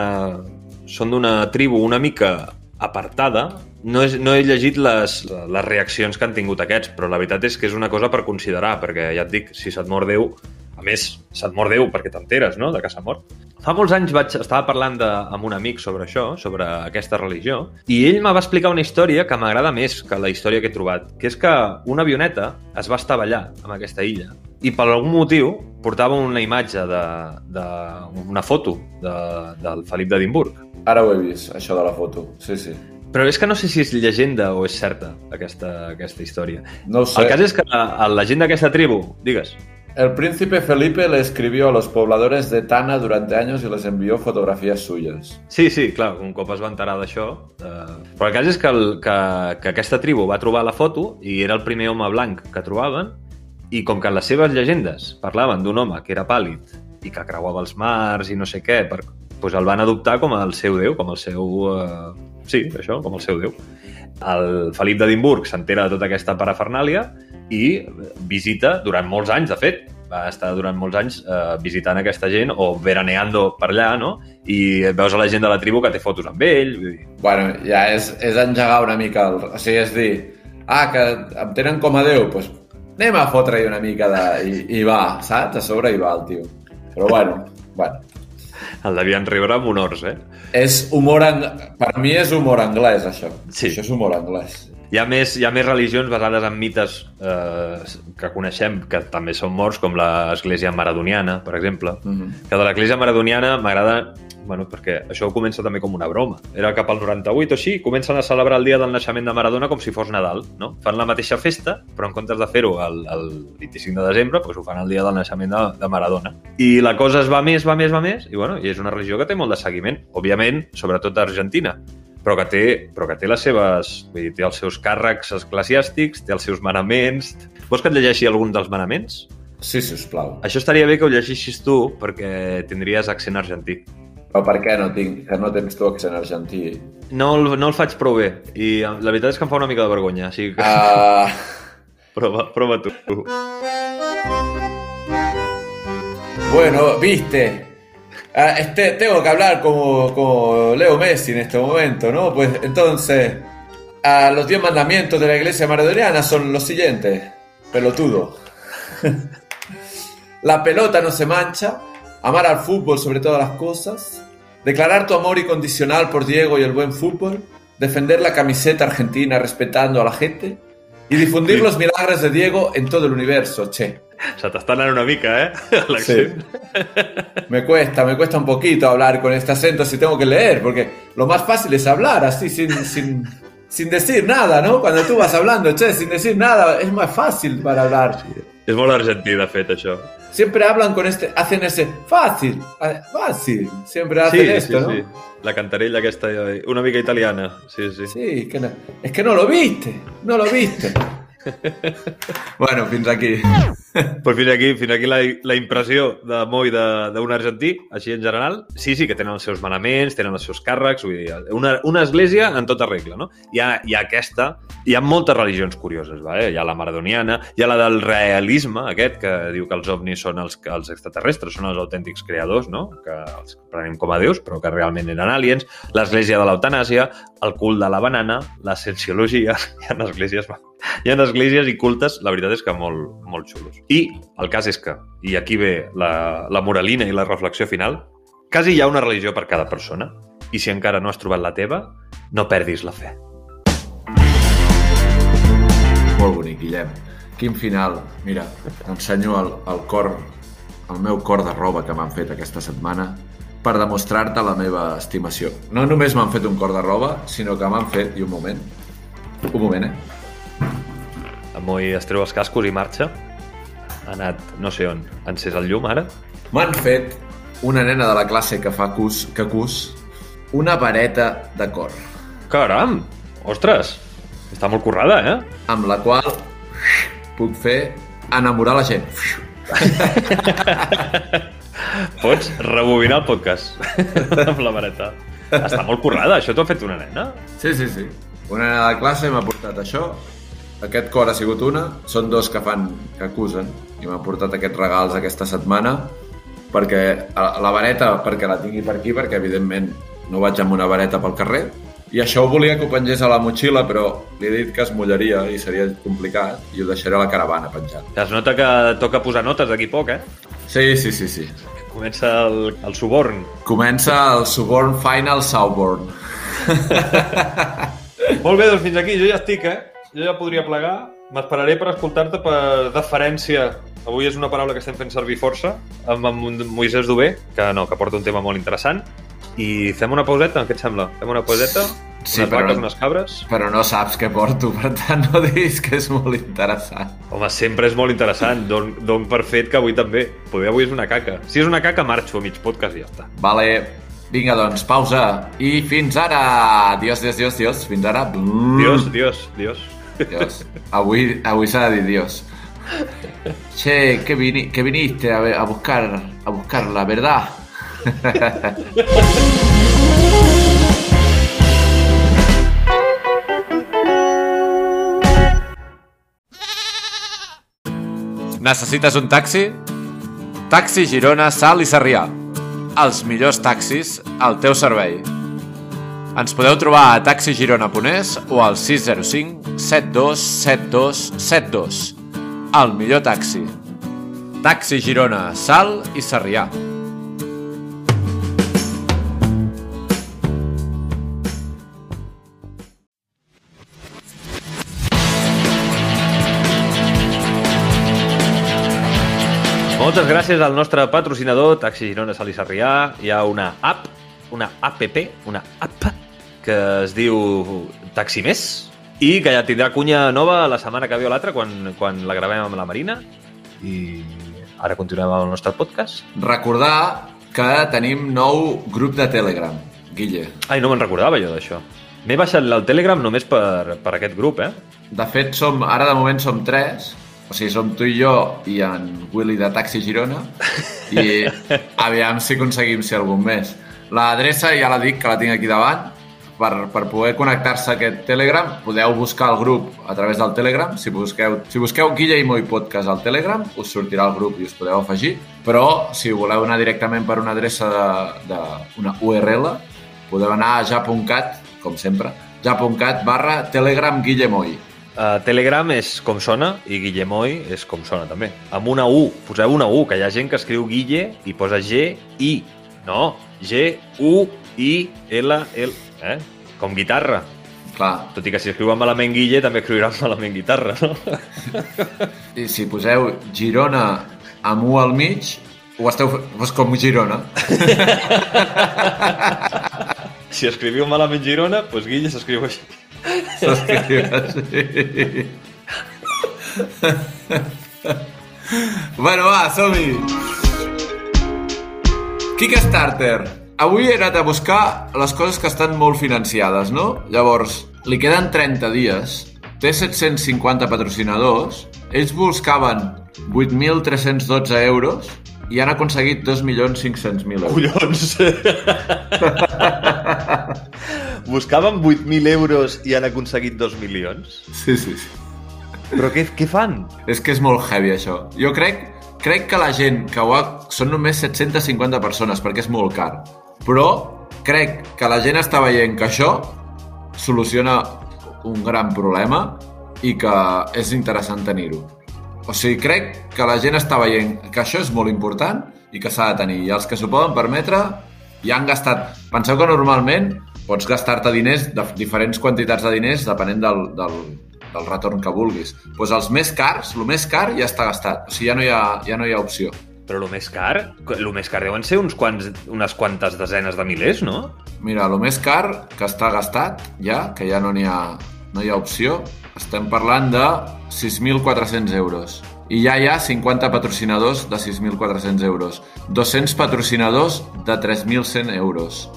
són d'una tribu una mica apartada. No, és, no he llegit les, les reaccions que han tingut aquests, però la veritat és que és una cosa per considerar, perquè ja et dic, si se't mor Déu, a més, se't mor Déu perquè t'enteres, no?, de que s'ha mort. Fa molts anys vaig, estava parlant de, amb un amic sobre això, sobre aquesta religió, i ell me va explicar una història que m'agrada més que la història que he trobat, que és que una avioneta es va estavellar amb aquesta illa i per algun motiu portava una imatge de, de una foto de, del Felip d'Edimburg. Ara ho he vist, això de la foto. Sí, sí. Però és que no sé si és llegenda o és certa, aquesta, aquesta història. No sé. El cas és que la, la gent d'aquesta tribu, digues, El príncipe Felipe le escribió a los pobladores de Tana durante años y les envió fotografías suyas. Sí, sí, clar, un cop es va enterar d'això... Eh... Però el cas és que, el, que, que aquesta tribu va trobar la foto i era el primer home blanc que trobaven i com que les seves llegendes parlaven d'un home que era pàl·lid i que creuava els mars i no sé què, per, doncs el van adoptar com el seu déu, com el seu... Eh... Sí, això, com el seu déu. El Felip d'Edimburg s'entera de tota aquesta parafernàlia i visita durant molts anys, de fet, va estar durant molts anys eh, visitant aquesta gent o veraneando per allà, no? I veus a la gent de la tribu que té fotos amb ell. Dir... Bueno, ja és, és engegar una mica el... O sigui, és dir, ah, que em tenen com a Déu, doncs anem a fotre-hi una mica de... I, I va, saps? A sobre hi va el tio. Però bueno, bueno. El devien riure amb honors, eh? És humor... Ang... Per mi és humor anglès, això. Sí. Això és humor anglès. Hi ha més, hi ha més religions basades en mites eh, que coneixem, que també són morts, com l'església maradoniana, per exemple. Mm -hmm. Que de l'església maradoniana m'agrada bueno, perquè això comença també com una broma. Era cap al 98 o així, comencen a celebrar el dia del naixement de Maradona com si fos Nadal, no? Fan la mateixa festa, però en comptes de fer-ho el, el 25 de desembre, doncs ho fan el dia del naixement de, de Maradona. I la cosa es va més, va més, va més, i bueno, i és una religió que té molt de seguiment, òbviament, sobretot a Argentina però que té, però que té les seves... Vull dir, té els seus càrrecs eclesiàstics, té els seus manaments... Vols que et llegeixi algun dels manaments? Sí, sisplau. Això estaria bé que ho llegeixis tu, perquè tindries accent argentí. Però per què no, tinc, que no tens tu accent argentí? No, el, no el faig prou bé, i la veritat és que em fa una mica de vergonya, així que... Uh... prova, prova tu. Bueno, viste, Ah, este, tengo que hablar como, como, Leo Messi en este momento, ¿no? Pues entonces, a los diez mandamientos de la iglesia maradoniana son los siguientes. Pelotudo. la pelota no se mancha. Amar al fútbol sobre todas las cosas. Declarar tu amor incondicional por Diego y el buen fútbol. Defender la camiseta argentina respetando a la gente. Y difundir los milagros de Diego en todo el universo, che. Anant una mica, eh? Sí. Me cuesta, me cuesta un poquito hablar con este acento si tengo que leer, porque lo más fácil es hablar así, sin, sin, sin decir nada, ¿no? Cuando tú vas hablando, che, sin decir nada, es más fácil para hablar. Sí. És molt argentí, de fet, això. Siempre hablan con este, hacen ese fácil, fácil, siempre hacen sí, esto, sí, ¿no? Sí. La cantarella aquesta, una mica italiana, sí, sí. Sí, que no, es que no lo viste, no lo viste. bueno, fins aquí. pues fins aquí, fins aquí la, la impressió de Moi d'un argentí, així en general. Sí, sí, que tenen els seus manaments, tenen els seus càrrecs, vull dir, una, una església en tota regla, no? Hi ha, hi ha aquesta, hi ha moltes religions curioses, va, eh? hi ha la maradoniana, hi ha la del realisme, aquest, que diu que els ovnis són els, els extraterrestres, són els autèntics creadors, no? Que els prenem com a déus, però que realment eren aliens, l'església de l'eutanàsia, el cul de la banana, la cienciologia, hi ha esglésies hi ha esglésies i cultes, la veritat és que molt, molt xulos. I el cas és que, i aquí ve la, la moralina i la reflexió final, quasi hi ha una religió per cada persona, i si encara no has trobat la teva, no perdis la fe. Molt bonic, Guillem. Quin final. Mira, t'ensenyo el, el cor, el meu cor de roba que m'han fet aquesta setmana per demostrar-te la meva estimació. No només m'han fet un cor de roba, sinó que m'han fet, i un moment, un moment, eh? El Moi es treu els cascos i marxa. Ha anat no sé on. Encès el llum, ara? M'han fet una nena de la classe que fa cus, que cus, una vareta de cor, Caram! Ostres! Està molt currada, eh? amb la qual puc fer enamorar la gent. Pots rebobinar el podcast amb la vareta. Està molt currada, això t'ho ha fet una nena? Sí, sí, sí. Una nena de classe m'ha portat això. Aquest cor ha sigut una. Són dos que fan, que acusen. I m'ha portat aquests regals aquesta setmana perquè la vareta, perquè la tingui per aquí, perquè evidentment no vaig amb una vareta pel carrer. I això ho volia que ho pengés a la motxilla, però li he dit que es mullaria i seria complicat i ho deixaré a la caravana penjat. Es nota que toca posar notes d'aquí poc, eh? Sí, sí, sí, sí. Comença el, el suborn. Comença el Suborn Final Southborn. Molt bé, doncs fins aquí. Jo ja estic, eh? Jo ja podria plegar. M'esperaré per escoltar-te per deferència. Avui és una paraula que estem fent servir força amb, amb un Moisès Dubé, que no, que porta un tema molt interessant. I fem una pauseta, què et sembla? Fem una pauseta? Sí, unes però- vaques, unes cabres? Però no saps què porto, per tant no diguis que és molt interessant. Home, sempre és molt interessant. Don, don per fet que avui també. Poder avui és una caca. Si és una caca, marxo a mig podcast i ja està. Vale, vinga doncs, pausa. I fins ara! Dios, dios, dios, dios. Fins ara. Mm. Dios, Dios, Dios. Dios. Avui, avui s'ha de dir Dios. Che, que, vini, que viniste a, a buscar a buscar la verdad. Necessites un taxi? Taxi Girona, Sal i Sarrià. Els millors taxis al teu servei. Ens podeu trobar a taxigirona.es o al 605 7272 72. El millor taxi. Taxi Girona, Sal i Sarrià. Moltes gràcies al nostre patrocinador, Taxi Girona Sal i Sarrià. Hi ha una app, una app, una app, que es diu Taxi Més i que ja tindrà cunya nova la setmana que ve o l'altra quan, quan la gravem amb la Marina. I ara continuem amb el nostre podcast. Recordar que tenim nou grup de Telegram, Guille. Ai, no me'n recordava jo d'això. M'he baixat el Telegram només per, per aquest grup, eh? De fet, som, ara de moment som tres, o sigui, som tu i jo i en Willy de Taxi Girona, i aviam si aconseguim ser algun més. L'adreça ja la dic, que la tinc aquí davant, per, per poder connectar-se a aquest Telegram, podeu buscar el grup a través del Telegram. Si busqueu, si busqueu Guilla i Podcast al Telegram, us sortirà el grup i us podeu afegir. Però, si voleu anar directament per una adreça de, de una URL, podeu anar a ja.cat, com sempre, ja.cat barra Telegram Guille Moi. Uh, Telegram és com sona i Guillemoi és com sona també. Amb una U, poseu una U, que hi ha gent que escriu Guille i posa G, I. No, G, U, I, L, L. Eh? Com guitarra. Clar, Tot i que si escriuen malament Guille també escriuran malament guitarra, no? i si poseu Girona amb U al mig, ho esteu fent com Girona. si escriviu malament Girona, doncs Guille s'escriu així. S'escriu així. bueno, va, som-hi! Kickstarter. Avui he anat a buscar les coses que estan molt financiades, no? Llavors, li queden 30 dies, té 750 patrocinadors, ells buscaven 8.312 euros i han aconseguit 2.500.000 euros. Collons! Buscaven 8.000 euros i han aconseguit 2 milions? Sí, sí, sí. Però què, què fan? És que és molt heavy, això. Jo crec, crec que la gent que ho ha... Són només 750 persones, perquè és molt car. Però crec que la gent està veient que això soluciona un gran problema i que és interessant tenir-ho. O sigui, crec que la gent està veient que això és molt important i que s'ha de tenir. I els que s'ho poden permetre ja han gastat... Penseu que normalment pots gastar-te diners, de diferents quantitats de diners, depenent del, del, del retorn que vulguis. Doncs pues els més cars, el més car ja està gastat. O sigui, ja no hi ha, ja no hi ha opció. Però el més car, el més car deuen ser uns quants, unes quantes desenes de milers, no? Mira, el més car que està gastat ja, que ja no n'hi ha, no hi ha opció, estem parlant de 6.400 euros. I ja hi ha 50 patrocinadors de 6.400 euros. 200 patrocinadors de 3.100 euros.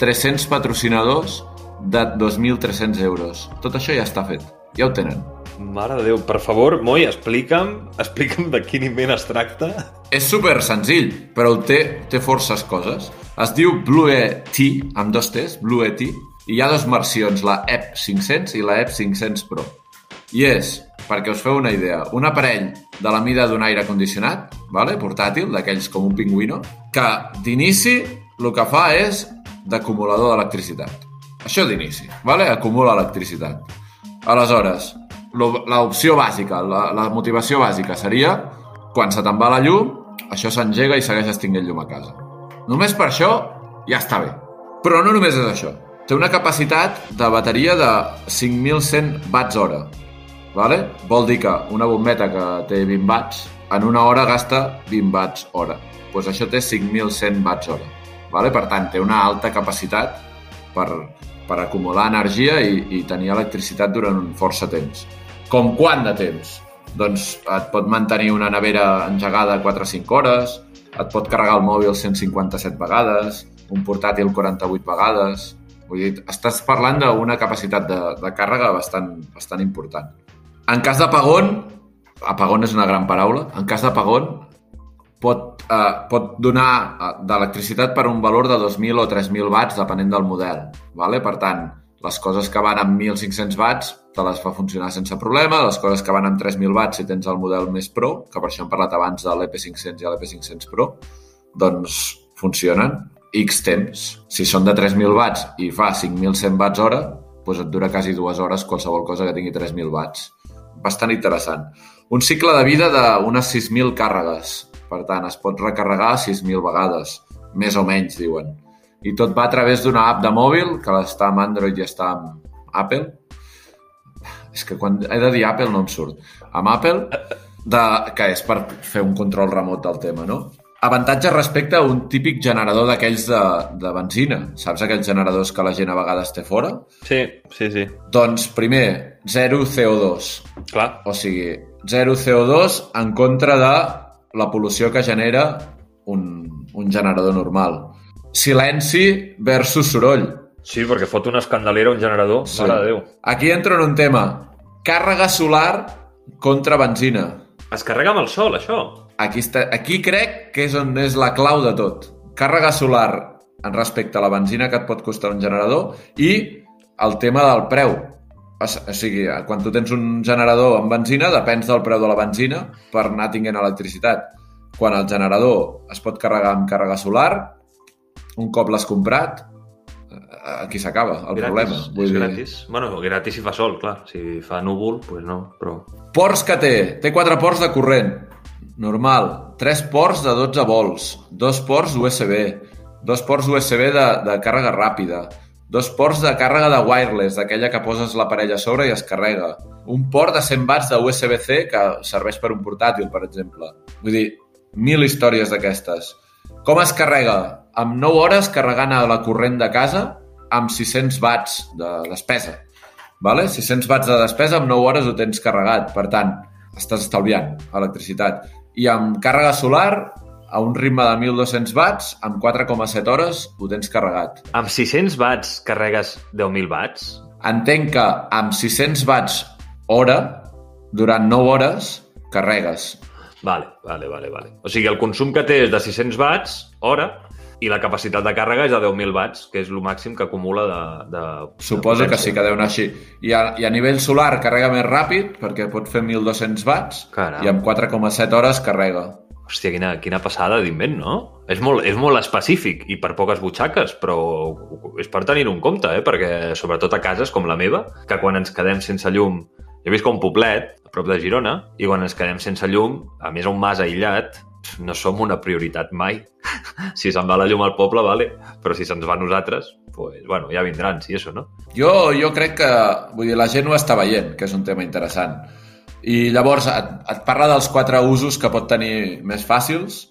300 patrocinadors de 2.300 euros. Tot això ja està fet. Ja ho tenen. Mare de Déu, per favor, Moi, explica'm, explica'm de quin invent es tracta. És super senzill, però té, té forces coses. Es diu Blue T, amb dos T's, Blue T, i hi ha dues versions, la EP 500 i la EP 500 Pro. I és, perquè us feu una idea, un aparell de la mida d'un aire condicionat, vale? portàtil, d'aquells com un pingüino, que d'inici el que fa és d'acumulador d'electricitat. Això d'inici, vale? acumula electricitat. Aleshores, l'opció bàsica, la, la motivació bàsica seria quan se te'n va la llum, això s'engega i segueix extinguent llum a casa. Només per això ja està bé. Però no només és això. Té una capacitat de bateria de 5.100 watts hora. Vale? Vol dir que una bombeta que té 20 watts, en una hora gasta 20 watts hora. Pues això té 5.100 watts hora. Vale? Per tant, té una alta capacitat per, per acumular energia i, i tenir electricitat durant un força temps. Com quant de temps? Doncs et pot mantenir una nevera engegada 4 o 5 hores, et pot carregar el mòbil 157 vegades, un portàtil 48 vegades... Vull dir, estàs parlant d'una capacitat de, de càrrega bastant, bastant important. En cas d'apagón, apagón és una gran paraula, en cas d'apagón pot, eh, pot donar eh, d'electricitat per un valor de 2.000 o 3.000 watts, depenent del model. Vale? Per tant, les coses que van amb 1.500 watts te les fa funcionar sense problema, les coses que van amb 3.000 watts si tens el model més Pro, que per això hem parlat abans de l'EP500 i l'EP500 Pro, doncs funcionen X temps. Si són de 3.000 watts i fa 5.100 watts hora, doncs et dura quasi dues hores qualsevol cosa que tingui 3.000 watts. Bastant interessant. Un cicle de vida d'unes 6.000 càrregues. Per tant, es pot recarregar 6.000 vegades. Més o menys, diuen. I tot va a través d'una app de mòbil, que està amb Android i està amb Apple. És que quan he de dir Apple no em surt. Amb Apple, de, que és per fer un control remot del tema, no? Avantatge respecte a un típic generador d'aquells de, de benzina. Saps aquells generadors que la gent a vegades té fora? Sí, sí, sí. Doncs, primer, zero CO2. Clar. O sigui, zero CO2 en contra de la pol·lució que genera un, un generador normal. Silenci versus soroll. Sí, perquè fot una escandalera un generador. Sí. Mare de Déu. Aquí entro en un tema. Càrrega solar contra benzina. Es carrega amb el sol, això. Aquí, està, aquí crec que és on és la clau de tot. Càrrega solar en respecte a la benzina que et pot costar un generador i el tema del preu. O sigui, quan tu tens un generador amb benzina, depens del preu de la benzina per anar tinguent electricitat. Quan el generador es pot carregar amb càrrega solar, un cop l'has comprat, aquí s'acaba el problema. és gratis. Bueno, gratis si fa sol, clar. Si fa núvol, doncs pues no, però... Ports que té. Té quatre ports de corrent. Normal. Tres ports de 12 volts. Dos ports USB. Dos ports USB de, de càrrega ràpida. Dos ports de càrrega de wireless, d'aquella que poses l'aparell a sobre i es carrega. Un port de 100 watts de USB-C que serveix per un portàtil, per exemple. Vull dir, mil històries d'aquestes. Com es carrega? Amb 9 hores carregant a la corrent de casa amb 600 watts de despesa. Vale? 600 watts de despesa, amb 9 hores ho tens carregat. Per tant, estàs estalviant electricitat. I amb càrrega solar, a un ritme de 1.200 watts, amb 4,7 hores ho tens carregat. Amb 600 watts carregues 10.000 watts? Entenc que amb 600 watts hora, durant 9 hores, carregues. Vale, vale, vale, vale. O sigui, el consum que té és de 600 watts hora i la capacitat de càrrega és de 10.000 watts, que és el màxim que acumula de... de Suposo de que sí que deu anar així. I a, I a nivell solar carrega més ràpid, perquè pot fer 1.200 watts, Caram. i amb 4,7 hores carrega. Hòstia, quina, quina passada d'invent, no? És molt, és molt específic i per poques butxaques, però és per tenir-ho en compte, eh? perquè sobretot a cases com la meva, que quan ens quedem sense llum... Jo visc un poblet, a prop de Girona, i quan ens quedem sense llum, a més un mas aïllat, no som una prioritat mai. si se'n va la llum al poble, vale, però si se'ns va a nosaltres, pues, bueno, ja vindran, si això, no? Jo, jo crec que vull dir, la gent ho està veient, que és un tema interessant. I llavors et, et parla dels quatre usos que pot tenir més fàcils.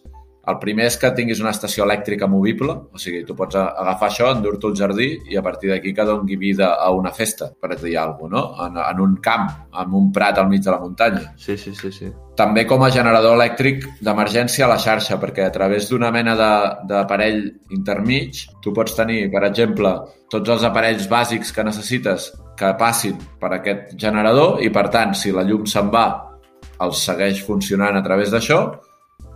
El primer és que tinguis una estació elèctrica movible, o sigui, tu pots agafar això, endur-te al jardí i a partir d'aquí que doni vida a una festa, per dir alguna cosa, no? En, en un camp, en un prat al mig de la muntanya. Sí, sí, sí, sí. També com a generador elèctric d'emergència a la xarxa, perquè a través d'una mena de- d'aparell intermig tu pots tenir, per exemple, tots els aparells bàsics que necessites que passin per aquest generador i, per tant, si la llum se'n va, els segueix funcionant a través d'això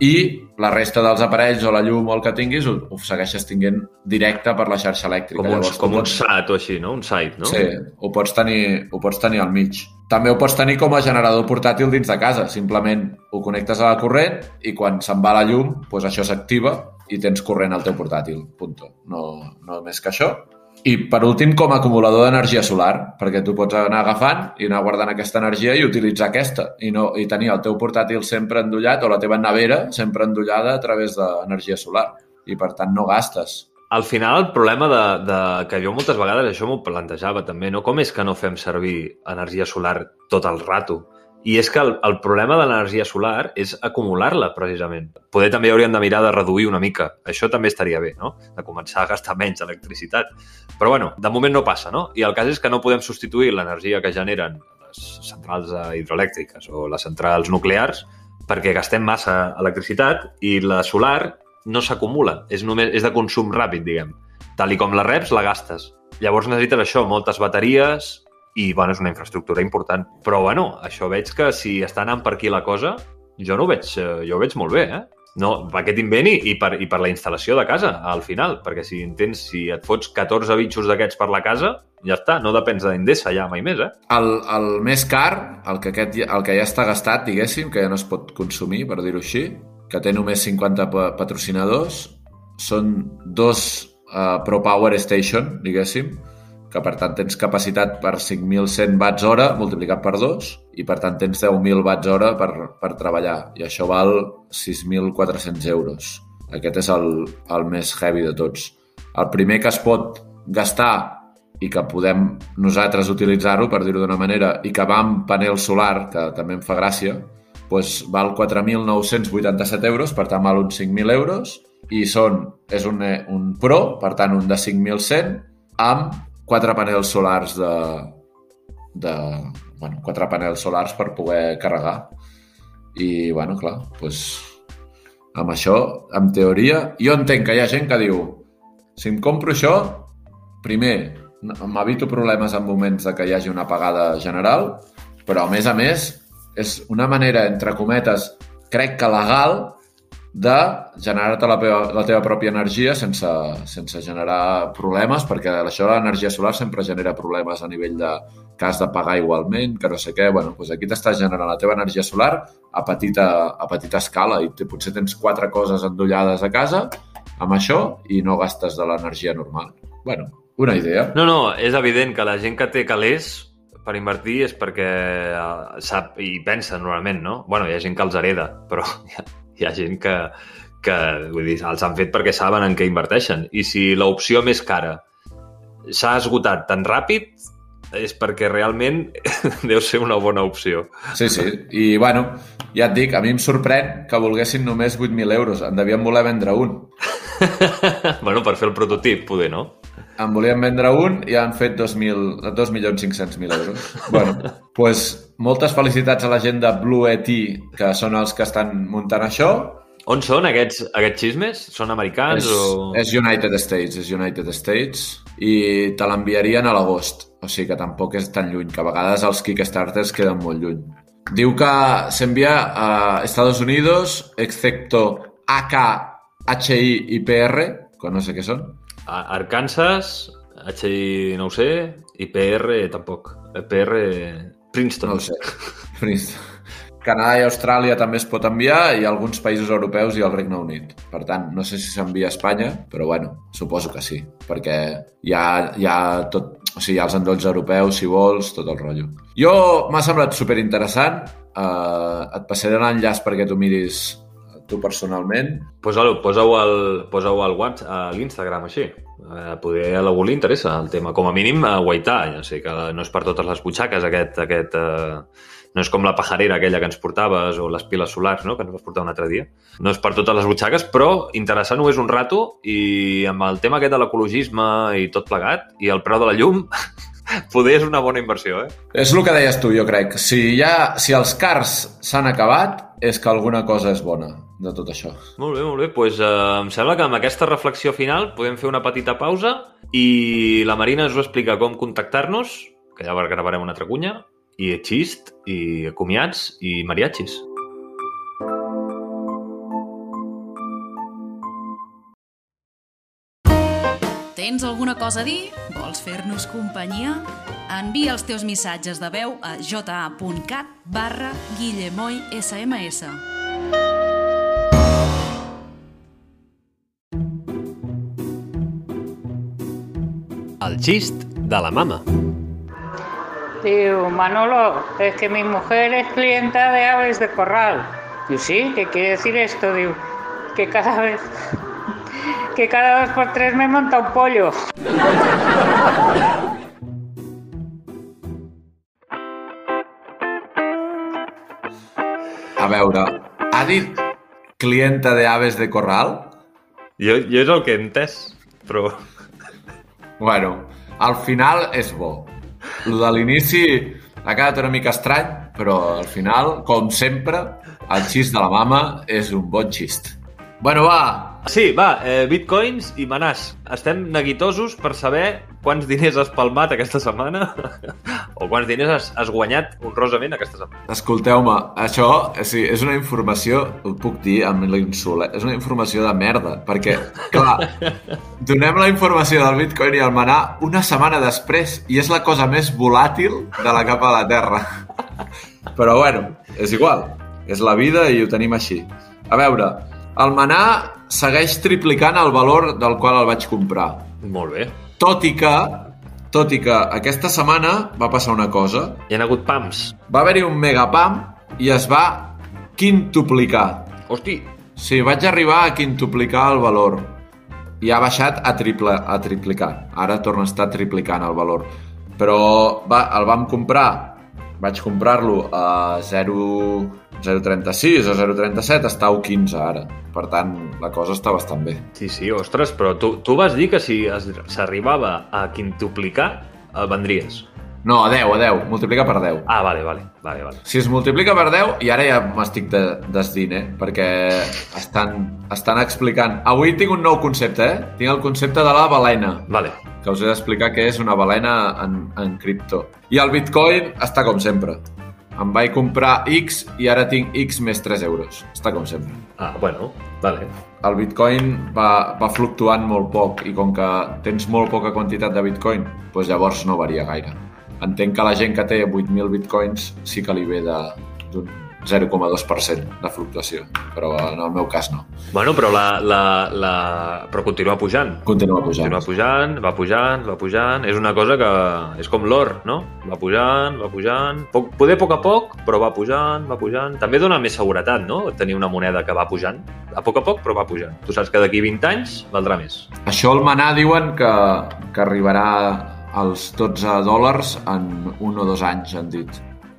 i la resta dels aparells o la llum o el que tinguis ho, ho segueixes tinguent directe per la xarxa elèctrica. Com un, Llavors, com un pots- SAT o així, no? Un site, no? Sí, ho pots, tenir, ho pots tenir al mig. També ho pots tenir com a generador portàtil dins de casa. Simplement ho connectes a la corrent i quan se'n va la llum, doncs això s'activa i tens corrent al teu portàtil. Punto. No, no més que això. I per últim, com a acumulador d'energia solar, perquè tu pots anar agafant i anar guardant aquesta energia i utilitzar aquesta, i, no, i tenir el teu portàtil sempre endollat o la teva nevera sempre endollada a través d'energia solar. I per tant no gastes. Al final, el problema de, de, que jo moltes vegades això m'ho plantejava també, no? Com és que no fem servir energia solar tot el rato? I és que el, el problema de l'energia solar és acumular-la, precisament. Poder també hauríem de mirar de reduir una mica. Això també estaria bé, no? De començar a gastar menys electricitat. Però, bueno, de moment no passa, no? I el cas és que no podem substituir l'energia que generen les centrals hidroelèctriques o les centrals nuclears perquè gastem massa electricitat i la solar no s'acumula, és, només, és de consum ràpid, diguem. Tal i com la reps, la gastes. Llavors necessites això, moltes bateries i, bueno, és una infraestructura important. Però, bueno, això veig que si està anant per aquí la cosa, jo no ho veig, eh, jo ho veig molt bé, eh? No, per aquest invent i, i, per, i per la instal·lació de casa, al final, perquè si entens, si et fots 14 bitxos d'aquests per la casa, ja està, no depens d'Endesa ja mai més, eh? El, el més car, el que, aquest, el que ja està gastat, diguéssim, que ja no es pot consumir, per dir-ho així, que té només 50 pa- patrocinadors, són dos uh, Pro Power Station, diguéssim, que per tant tens capacitat per 5.100 watts hora multiplicat per 2 i per tant tens 10.000 watts hora per, per treballar i això val 6.400 euros. Aquest és el, el més heavy de tots. El primer que es pot gastar i que podem nosaltres utilitzar-ho, per dir-ho d'una manera, i que va amb panel solar, que també em fa gràcia, doncs val 4.987 euros, per tant val uns 5.000 euros, i són, és un, eh, un Pro, per tant un de 5.100, amb quatre panels solars de, de bueno, quatre panels solars per poder carregar. I, bueno, clar, doncs, amb això, en teoria, jo entenc que hi ha gent que diu si em compro això, primer, m'evito problemes en moments de que hi hagi una apagada general, però a més a més és una manera, entre cometes, crec que legal, de generar-te la, la teva pròpia energia sense, sense generar problemes, perquè això de l'energia solar sempre genera problemes a nivell de que has de pagar igualment, que no sé què. Bueno, doncs aquí t'estàs generant la teva energia solar a petita, a petita escala i potser tens quatre coses endollades a casa amb això i no gastes de l'energia normal. Bueno, una idea. No, no, és evident que la gent que té calés per invertir és perquè eh, sap i pensa normalment, no? bueno, hi ha gent que els hereda, però hi ha, gent que, que vull dir, els han fet perquè saben en què inverteixen. I si l'opció més cara s'ha esgotat tan ràpid, és perquè realment deu ser una bona opció. Sí, sí. I, bueno, ja et dic, a mi em sorprèn que volguessin només 8.000 euros. En devien voler vendre un. bueno, per fer el prototip, poder, no? En volien vendre un i han fet 2.000 2.500.000 euros. bueno, pues, moltes felicitats a la gent de Blue ET, que són els que estan muntant això. On són aquests, aquests xismes? Són americans És, o...? és United States, és United States, i te l'enviarien a l'agost. O sigui que tampoc és tan lluny, que a vegades els Kickstarters queden molt lluny. Diu que s'envia a Estados Unidos, excepto AK, HI i PR, que no sé què són. A- Arkansas, HI no ho sé, i PR tampoc. PR Princeton. No sé. Princeton. Canadà i Austràlia també es pot enviar i alguns països europeus i el Regne Unit. Per tant, no sé si s'envia a Espanya, però bueno, suposo que sí, perquè hi ha, hi ha tot, o sigui, hi ha els endolls europeus, si vols, tot el rotllo. Jo m'ha semblat superinteressant, uh, et passaré l'enllaç perquè tu miris tu personalment. Posa-ho posa-ho al, posa al WhatsApp, a l'Instagram, així. Eh, poder a algú li interessa el tema. Com a mínim, a guaitar. Ja sé que no és per totes les butxaques, aquest... aquest eh, no és com la pajarera aquella que ens portaves o les piles solars, no?, que ens vas portar un altre dia. No és per totes les butxaques, però interessant ho és un rato i amb el tema aquest de l'ecologisme i tot plegat i el preu de la llum, poder és una bona inversió, eh? És el que deies tu, jo crec. Si, ja, si els cars s'han acabat, és que alguna cosa és bona de tot això. Molt bé, molt bé. Pues, eh, em sembla que amb aquesta reflexió final podem fer una petita pausa i la Marina ens ho explica com contactar-nos, que ja gravarem una altra cunya, i xist, i comiats, i mariachis. Tens alguna cosa a dir? Vols fer-nos companyia? Envia els teus missatges de veu a ja.cat barra Guillemoy SMS. El xist de la mama. Digo, Manolo, es que mi mujer es clienta de aves de corral. Digo, sí, ¿qué quiere decir esto? Digo, que cada vez, que cada dos por tres me monta un pollo. A veure, ha dit clienta de aves de corral? Jo, jo és el que he entès, però... Bueno, al final és bo. Lo de l'inici ha quedat una mica estrany, però al final, com sempre, el xist de la mama és un bon xist. Bueno, va, Sí, va, eh, bitcoins i manàs. Estem neguitosos per saber quants diners has palmat aquesta setmana o quants diners has, has guanyat honrosament aquesta setmana. escolteu-me, això sí, és una informació, ho puc dir amb l'insult, eh? és una informació de merda, perquè, clar, donem la informació del bitcoin i el manà una setmana després i és la cosa més volàtil de la capa de la Terra. Però bueno, és igual, és la vida i ho tenim així. A veure, el manà segueix triplicant el valor del qual el vaig comprar. Molt bé. Tot i que, tot i que aquesta setmana va passar una cosa. Hi ha hagut pams. Va haver-hi un megapam i es va quintuplicar. Hosti, Sí, vaig arribar a quintuplicar el valor i ha baixat a, triple, a triplicar. Ara torna a estar triplicant el valor. Però va, el vam comprar, vaig comprar-lo a 0 0,36 o 0,37, està a 1,15 ara. Per tant, la cosa està bastant bé. sí, sí, ostres, però tu, tu vas dir que si s'arribava a quintuplicar, el vendries. No, a 10, a 10. Multiplica per 10. Ah, vale, vale, vale, vale. Si es multiplica per 10, i ara ja m'estic de, desdint, eh? Perquè estan, estan explicant... Avui tinc un nou concepte, eh? Tinc el concepte de la balena, Vale. que us he d'explicar què és una balena en, en cripto. I el bitcoin està com sempre. Em vaig comprar X i ara tinc X més 3 euros. Està com sempre. Ah, bueno, vale. El bitcoin va, va fluctuant molt poc i com que tens molt poca quantitat de bitcoin, doncs llavors no varia gaire. Entenc que la gent que té 8.000 bitcoins sí que li ve de- d'un 0,2% de fluctuació, però en el meu cas no. Bueno, però la, la, la... Però continua pujant. Continua pujant. Continua pujant, va pujant, va pujant. És una cosa que és com l'or, no? Va pujant, va pujant. Poc, poder a poc a poc, però va pujant, va pujant. També dona més seguretat, no? Tenir una moneda que va pujant. A poc a poc, però va pujant. Tu saps que d'aquí 20 anys valdrà més. Això el manà diuen que, que arribarà als 12 dòlars en un o dos anys, han dit.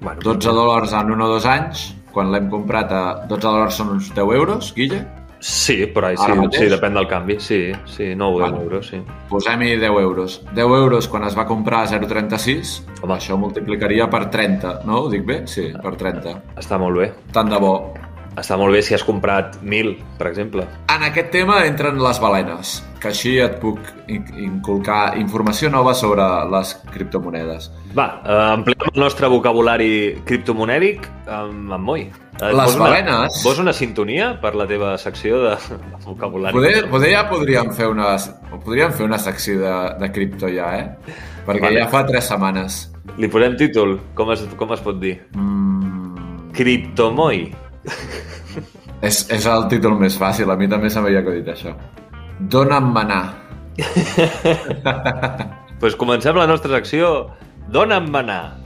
Bueno, 12 dòlars en un o dos anys, quan l'hem comprat a 12 dòlars són uns 10 euros, Guille? Sí, però sí, sí, depèn del canvi. Sí, sí, 9 Bueno. euros, sí. Posem-hi 10 euros. 10 euros quan es va comprar a 0,36, Home. això multiplicaria per 30, no? Ho dic bé? Sí, per 30. Està molt bé. Tant de bo. Està molt bé si has comprat 1.000, per exemple. En aquest tema entren les balenes, que així et puc in- inculcar informació nova sobre les criptomonedes. Va, eh, ampliem el nostre vocabulari criptomonèdic amb, amb Moi. Eh, Les vols una- balenes- Vols una sintonia per la teva secció de, de vocabulari? Poder, poder ja podríem fer una, podríem fer una secció de, de cripto ja, eh? Perquè Vale. ja fa 3 setmanes. Li posem títol, com es, com es pot dir? Mm, Criptomoi. és, és el títol més fàcil, a mi també se m'havia acudit això. Dóna'm manar. pues comencem la nostra secció Dóna'm manar.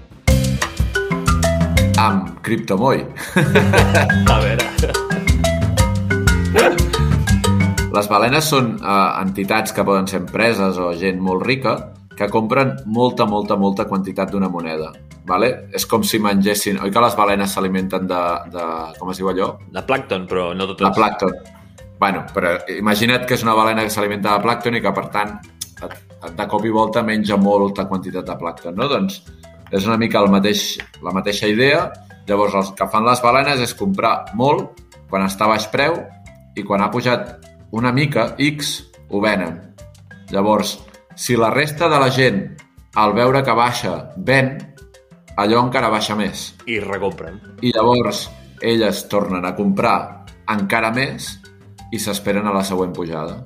amb Cryptomoy. A veure... Les balenes són eh, entitats que poden ser empreses o gent molt rica que compren molta, molta, molta quantitat d'una moneda. Vale? És com si mengessin... Oi que les balenes s'alimenten de, de... Com es diu allò? De plàncton, però no totes. De plàncton. Bueno, però imagina't que és una balena que s'alimenta de plàncton i que, per tant, de cop i volta menja molta quantitat de plàncton, no? Doncs és una mica el mateix, la mateixa idea. Llavors, el que fan les balenes és comprar molt quan està a baix preu i quan ha pujat una mica, X, ho venen. Llavors, si la resta de la gent, al veure que baixa, ven, allò encara baixa més I recompren. i llavors elles tornen a comprar encara més i s'esperen a la següent pujada.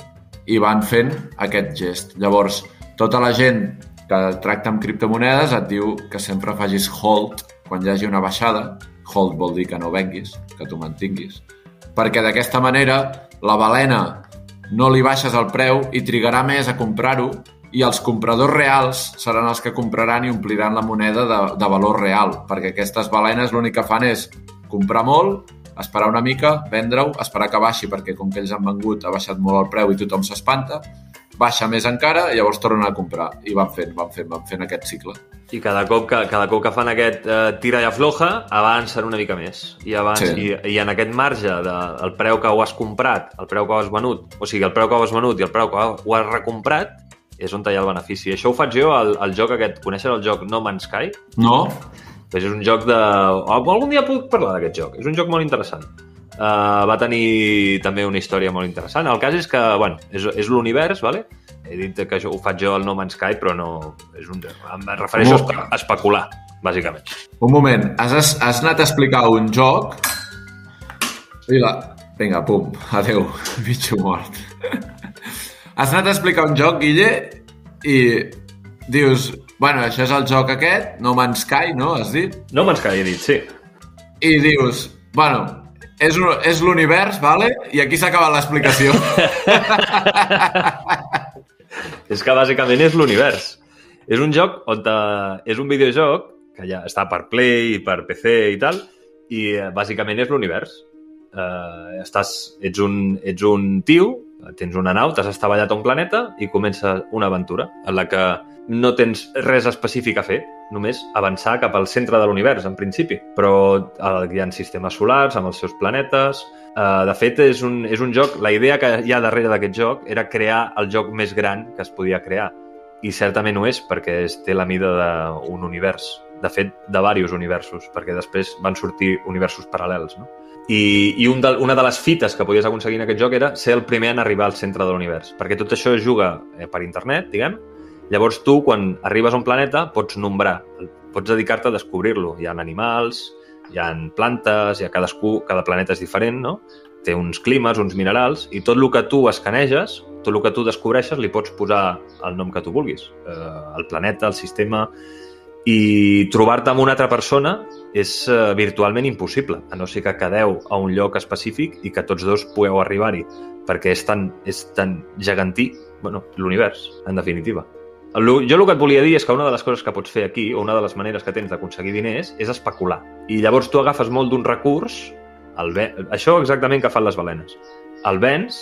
I van fent aquest gest. Llavors, tota la gent que tracta amb criptomonedes et diu que sempre facis hold quan hi hagi una baixada. Hold vol dir que no venguis, que tu mantinguis. Perquè d'aquesta manera la balena no li baixes el preu i trigarà més a comprar-ho i els compradors reals seran els que compraran i ompliran la moneda de, de valor real, perquè aquestes balenes l'únic que fan és comprar molt, esperar una mica, vendre-ho, esperar que baixi, perquè com que ells han vengut ha baixat molt el preu i tothom s'espanta, baixa més encara i llavors tornen a comprar. I van fent, van fent, van fent aquest cicle. I cada cop que, cada cop que fan aquest eh, tira i afloja, avancen una mica més. I, abans, Sí. i, I en aquest marge del de, preu que ho has comprat, el preu que ho has venut, o sigui, el preu que ho has venut i el preu que ho has recomprat, és on hi ha el benefici. Això ho faig jo al, al joc aquest. Coneixes el joc No Man's Sky? No? Pues és un joc de... Algun dia puc parlar d'aquest joc. És un joc molt interessant. Uh, va tenir també una història molt interessant. El cas és que, bueno, és, és l'univers, vale? He dit que això ho faig jo al No Man's Sky, però no... És un... Em refereixo a, espe- a especular, bàsicament. Un moment, has, has anat a explicar un joc... Vinga, pum, adeu, bitxo mort. Has anat a explicar un joc, Guille, i dius, bueno, això és el joc aquest, No Man's Sky, no? Has dit? No Man's Sky, he dit, sí. I dius, bueno, és, un- és l'univers, vale? I aquí s'ha acabat l'explicació. És que bàsicament és l'univers. És un joc on te... és un videojoc que ja està per Play i per PC i tal, i eh, bàsicament és l'univers. Uh, estàs, ets, un, ets un tio, tens una nau, t'has estavellat a un planeta i comença una aventura en la que no tens res específic a fer, només avançar cap al centre de l'univers, en principi. Però eh, hi ha sistemes solars amb els seus planetes... Uh, de fet, és un, és un joc... La idea que hi ha darrere d'aquest joc era crear el joc més gran que es podia crear. I certament ho és, perquè es té la mida d'un univers. De fet, de diversos universos, perquè després van sortir universos paral·lels, no? I, i un de, una de les fites que podies aconseguir en aquest joc era ser el primer en arribar al centre de l'univers, perquè tot això es juga eh, per internet, diguem. Llavors tu, quan arribes a un planeta, pots nombrar, pots dedicar-te a descobrir-lo. Hi ha animals, hi ha plantes, hi ha cadascú, cada planeta és diferent, no? Té uns climes, uns minerals, i tot el que tu escaneges, tot el que tu descobreixes, li pots posar el nom que tu vulguis. Eh, el planeta, el sistema... I trobar-te amb una altra persona és eh, virtualment impossible, a no ser que quedeu a un lloc específic i que tots dos pugueu arribar-hi, perquè és tan, és tan gegantí, bueno, l'univers, en definitiva. Jo el que et volia dir és que una de les coses que pots fer aquí, o una de les maneres que tens d'aconseguir diners, és especular. I llavors tu agafes molt d'un recurs, el això exactament que fan les balenes. El vens,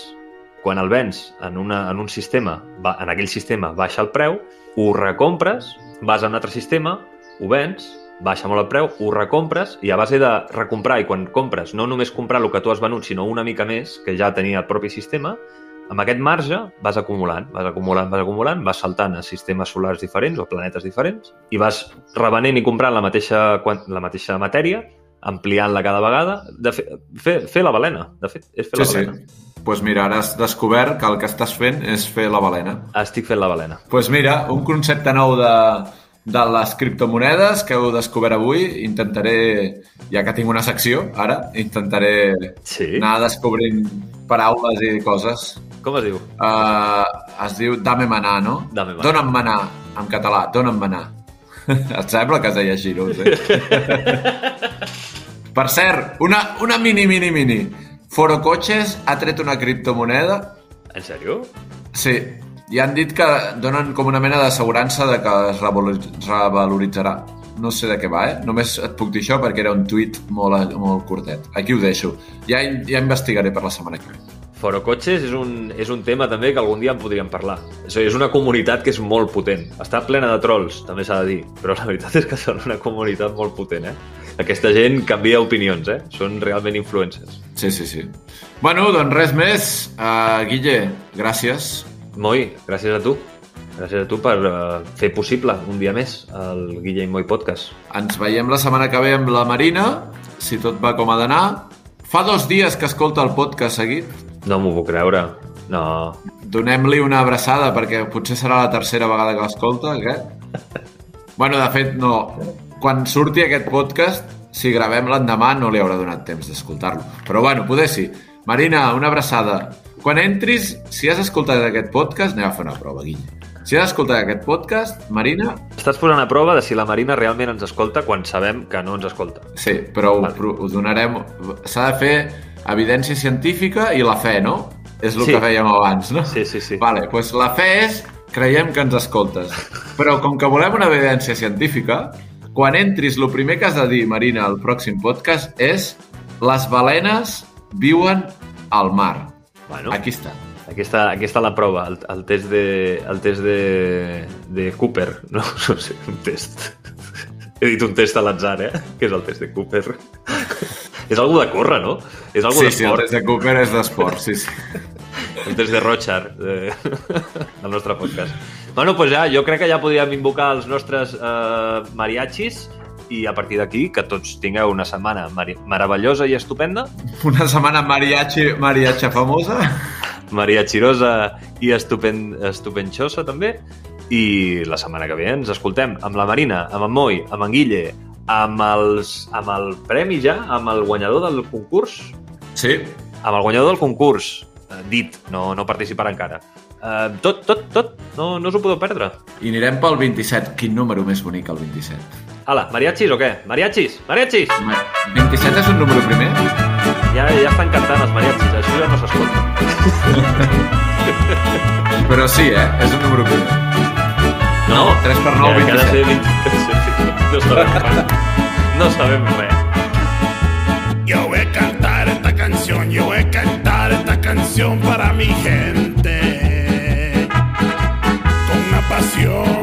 quan el vens en, una, en un sistema, en aquell sistema baixa el preu, ho recompres, vas a un altre sistema, ho vens, baixa molt el preu, ho recompres i a base de recomprar i quan compres no només comprar el que tu has venut, sinó una mica més, que ja tenia el propi sistema, amb aquest marge vas acumulant, vas acumulant, vas acumulant, vas saltant a sistemes solars diferents o planetes diferents i vas revenent i comprant la mateixa, la mateixa matèria, ampliant-la cada vegada, de fer, fer, fer la balena, de fet, és fer Sí, la sí. balena. Doncs pues mira, ara has descobert que el que estàs fent és fer la balena. Estic fent la balena. Doncs pues mira, un concepte nou de, de les criptomonedes que heu descobert avui. Intentaré, ja que tinc una secció, ara, intentaré Sí? anar descobrint paraules i coses. Com es diu? Uh, es diu dame manar, no? Dame manar. Dóna'm manar, en català, dóna'm manar. Et sembla que es deia així, no ho sé. per cert, una, una mini, mini, mini. Foro Cotxes ha tret una criptomoneda En sèrio? Sí, i han dit que donen com una mena d'assegurança de que es revalor- revaloritzarà. No sé de què va, eh? Només et puc dir això perquè era un tuit molt, molt curtet. Aquí ho deixo. Ja, ja investigaré per la setmana que ve. Forocotxes és un, és un tema també que algun dia en podríem parlar. És, és una comunitat que és molt potent. Està plena de trolls, també s'ha de dir, però la veritat és que són una comunitat molt potent, eh? Aquesta gent canvia opinions, eh? Són realment influencers. Sí, sí, sí. Bueno, doncs res més. Uh, Guille, gràcies. Moi, gràcies a tu. Gràcies a tu per uh, fer possible un dia més el Guille i Moi Podcast. Ens veiem la setmana que ve amb la Marina, si tot va com ha d'anar. Fa dos dies que escolta el podcast seguit. No m'ho puc creure. No. Donem-li una abraçada perquè potser serà la tercera vegada que l'escolta, aquest. Bueno, de fet, no. Quan surti aquest podcast, si gravem l'endemà, no li haurà donat temps d'escoltar-lo. Però bueno, poder sí. Marina, una abraçada. Quan entris, si has escoltat aquest podcast, anem a fer una prova, Guille. Si has escoltat aquest podcast, Marina, Estàs posant a prova de si la Marina realment ens escolta quan sabem que no ens escolta. sí, però ho, Vale. pro- ho donarem... S'ha de fer evidència científica i la fe, no? És el Sí. que fèiem abans, no? Sí, sí, sí. Vale, doncs la fe és creiem que ens escoltes. Però com que volem una evidència científica, quan entris, el primer que has de dir, Marina, al pròxim podcast és les balenes viuen al mar. Bueno, Aquí està. aquí està, aquí està la prova, el, el test, de, el test de, de Cooper. No, no sé, un test. He dit un test a l'atzar, eh? Que és el test de Cooper. és algú de córrer, no? És algú Sí, sí, el test de Cooper és d'esport, sí, sí. El test de Rochard, de... del nostre podcast. Bueno, doncs ja, jo crec que ja podríem invocar els nostres eh, mariachis i a partir d'aquí que tots tingueu una setmana meravellosa i estupenda, Una setmana mariachi, mariacha famosa. mariachirosa i estupen, estupenxosa també, i la setmana que ve ens escoltem amb la Marina, amb en Moi, amb en Guille, amb, els, amb el premi ja, amb el guanyador del concurs, Sí, amb el guanyador del concurs, eh, dit, no, no participarà encara. Eh, tot, tot, tot, no, no us ho podeu perdre. i anirem pel 27. Quin número més bonic, el 27? Hala, ¿mariachis o qué? ¿Mariachis? ¿Mariachis? 27 es un número primer? Ya, ja estan cantant mariachis, això ja no s'escolta. Però sí, eh? És un número primer. No, 3 per 9, 27. No sabem res. No sabem res. Yo voy a cantar esta canción, yo voy a cantar esta canción para mi gente. Con una pasión.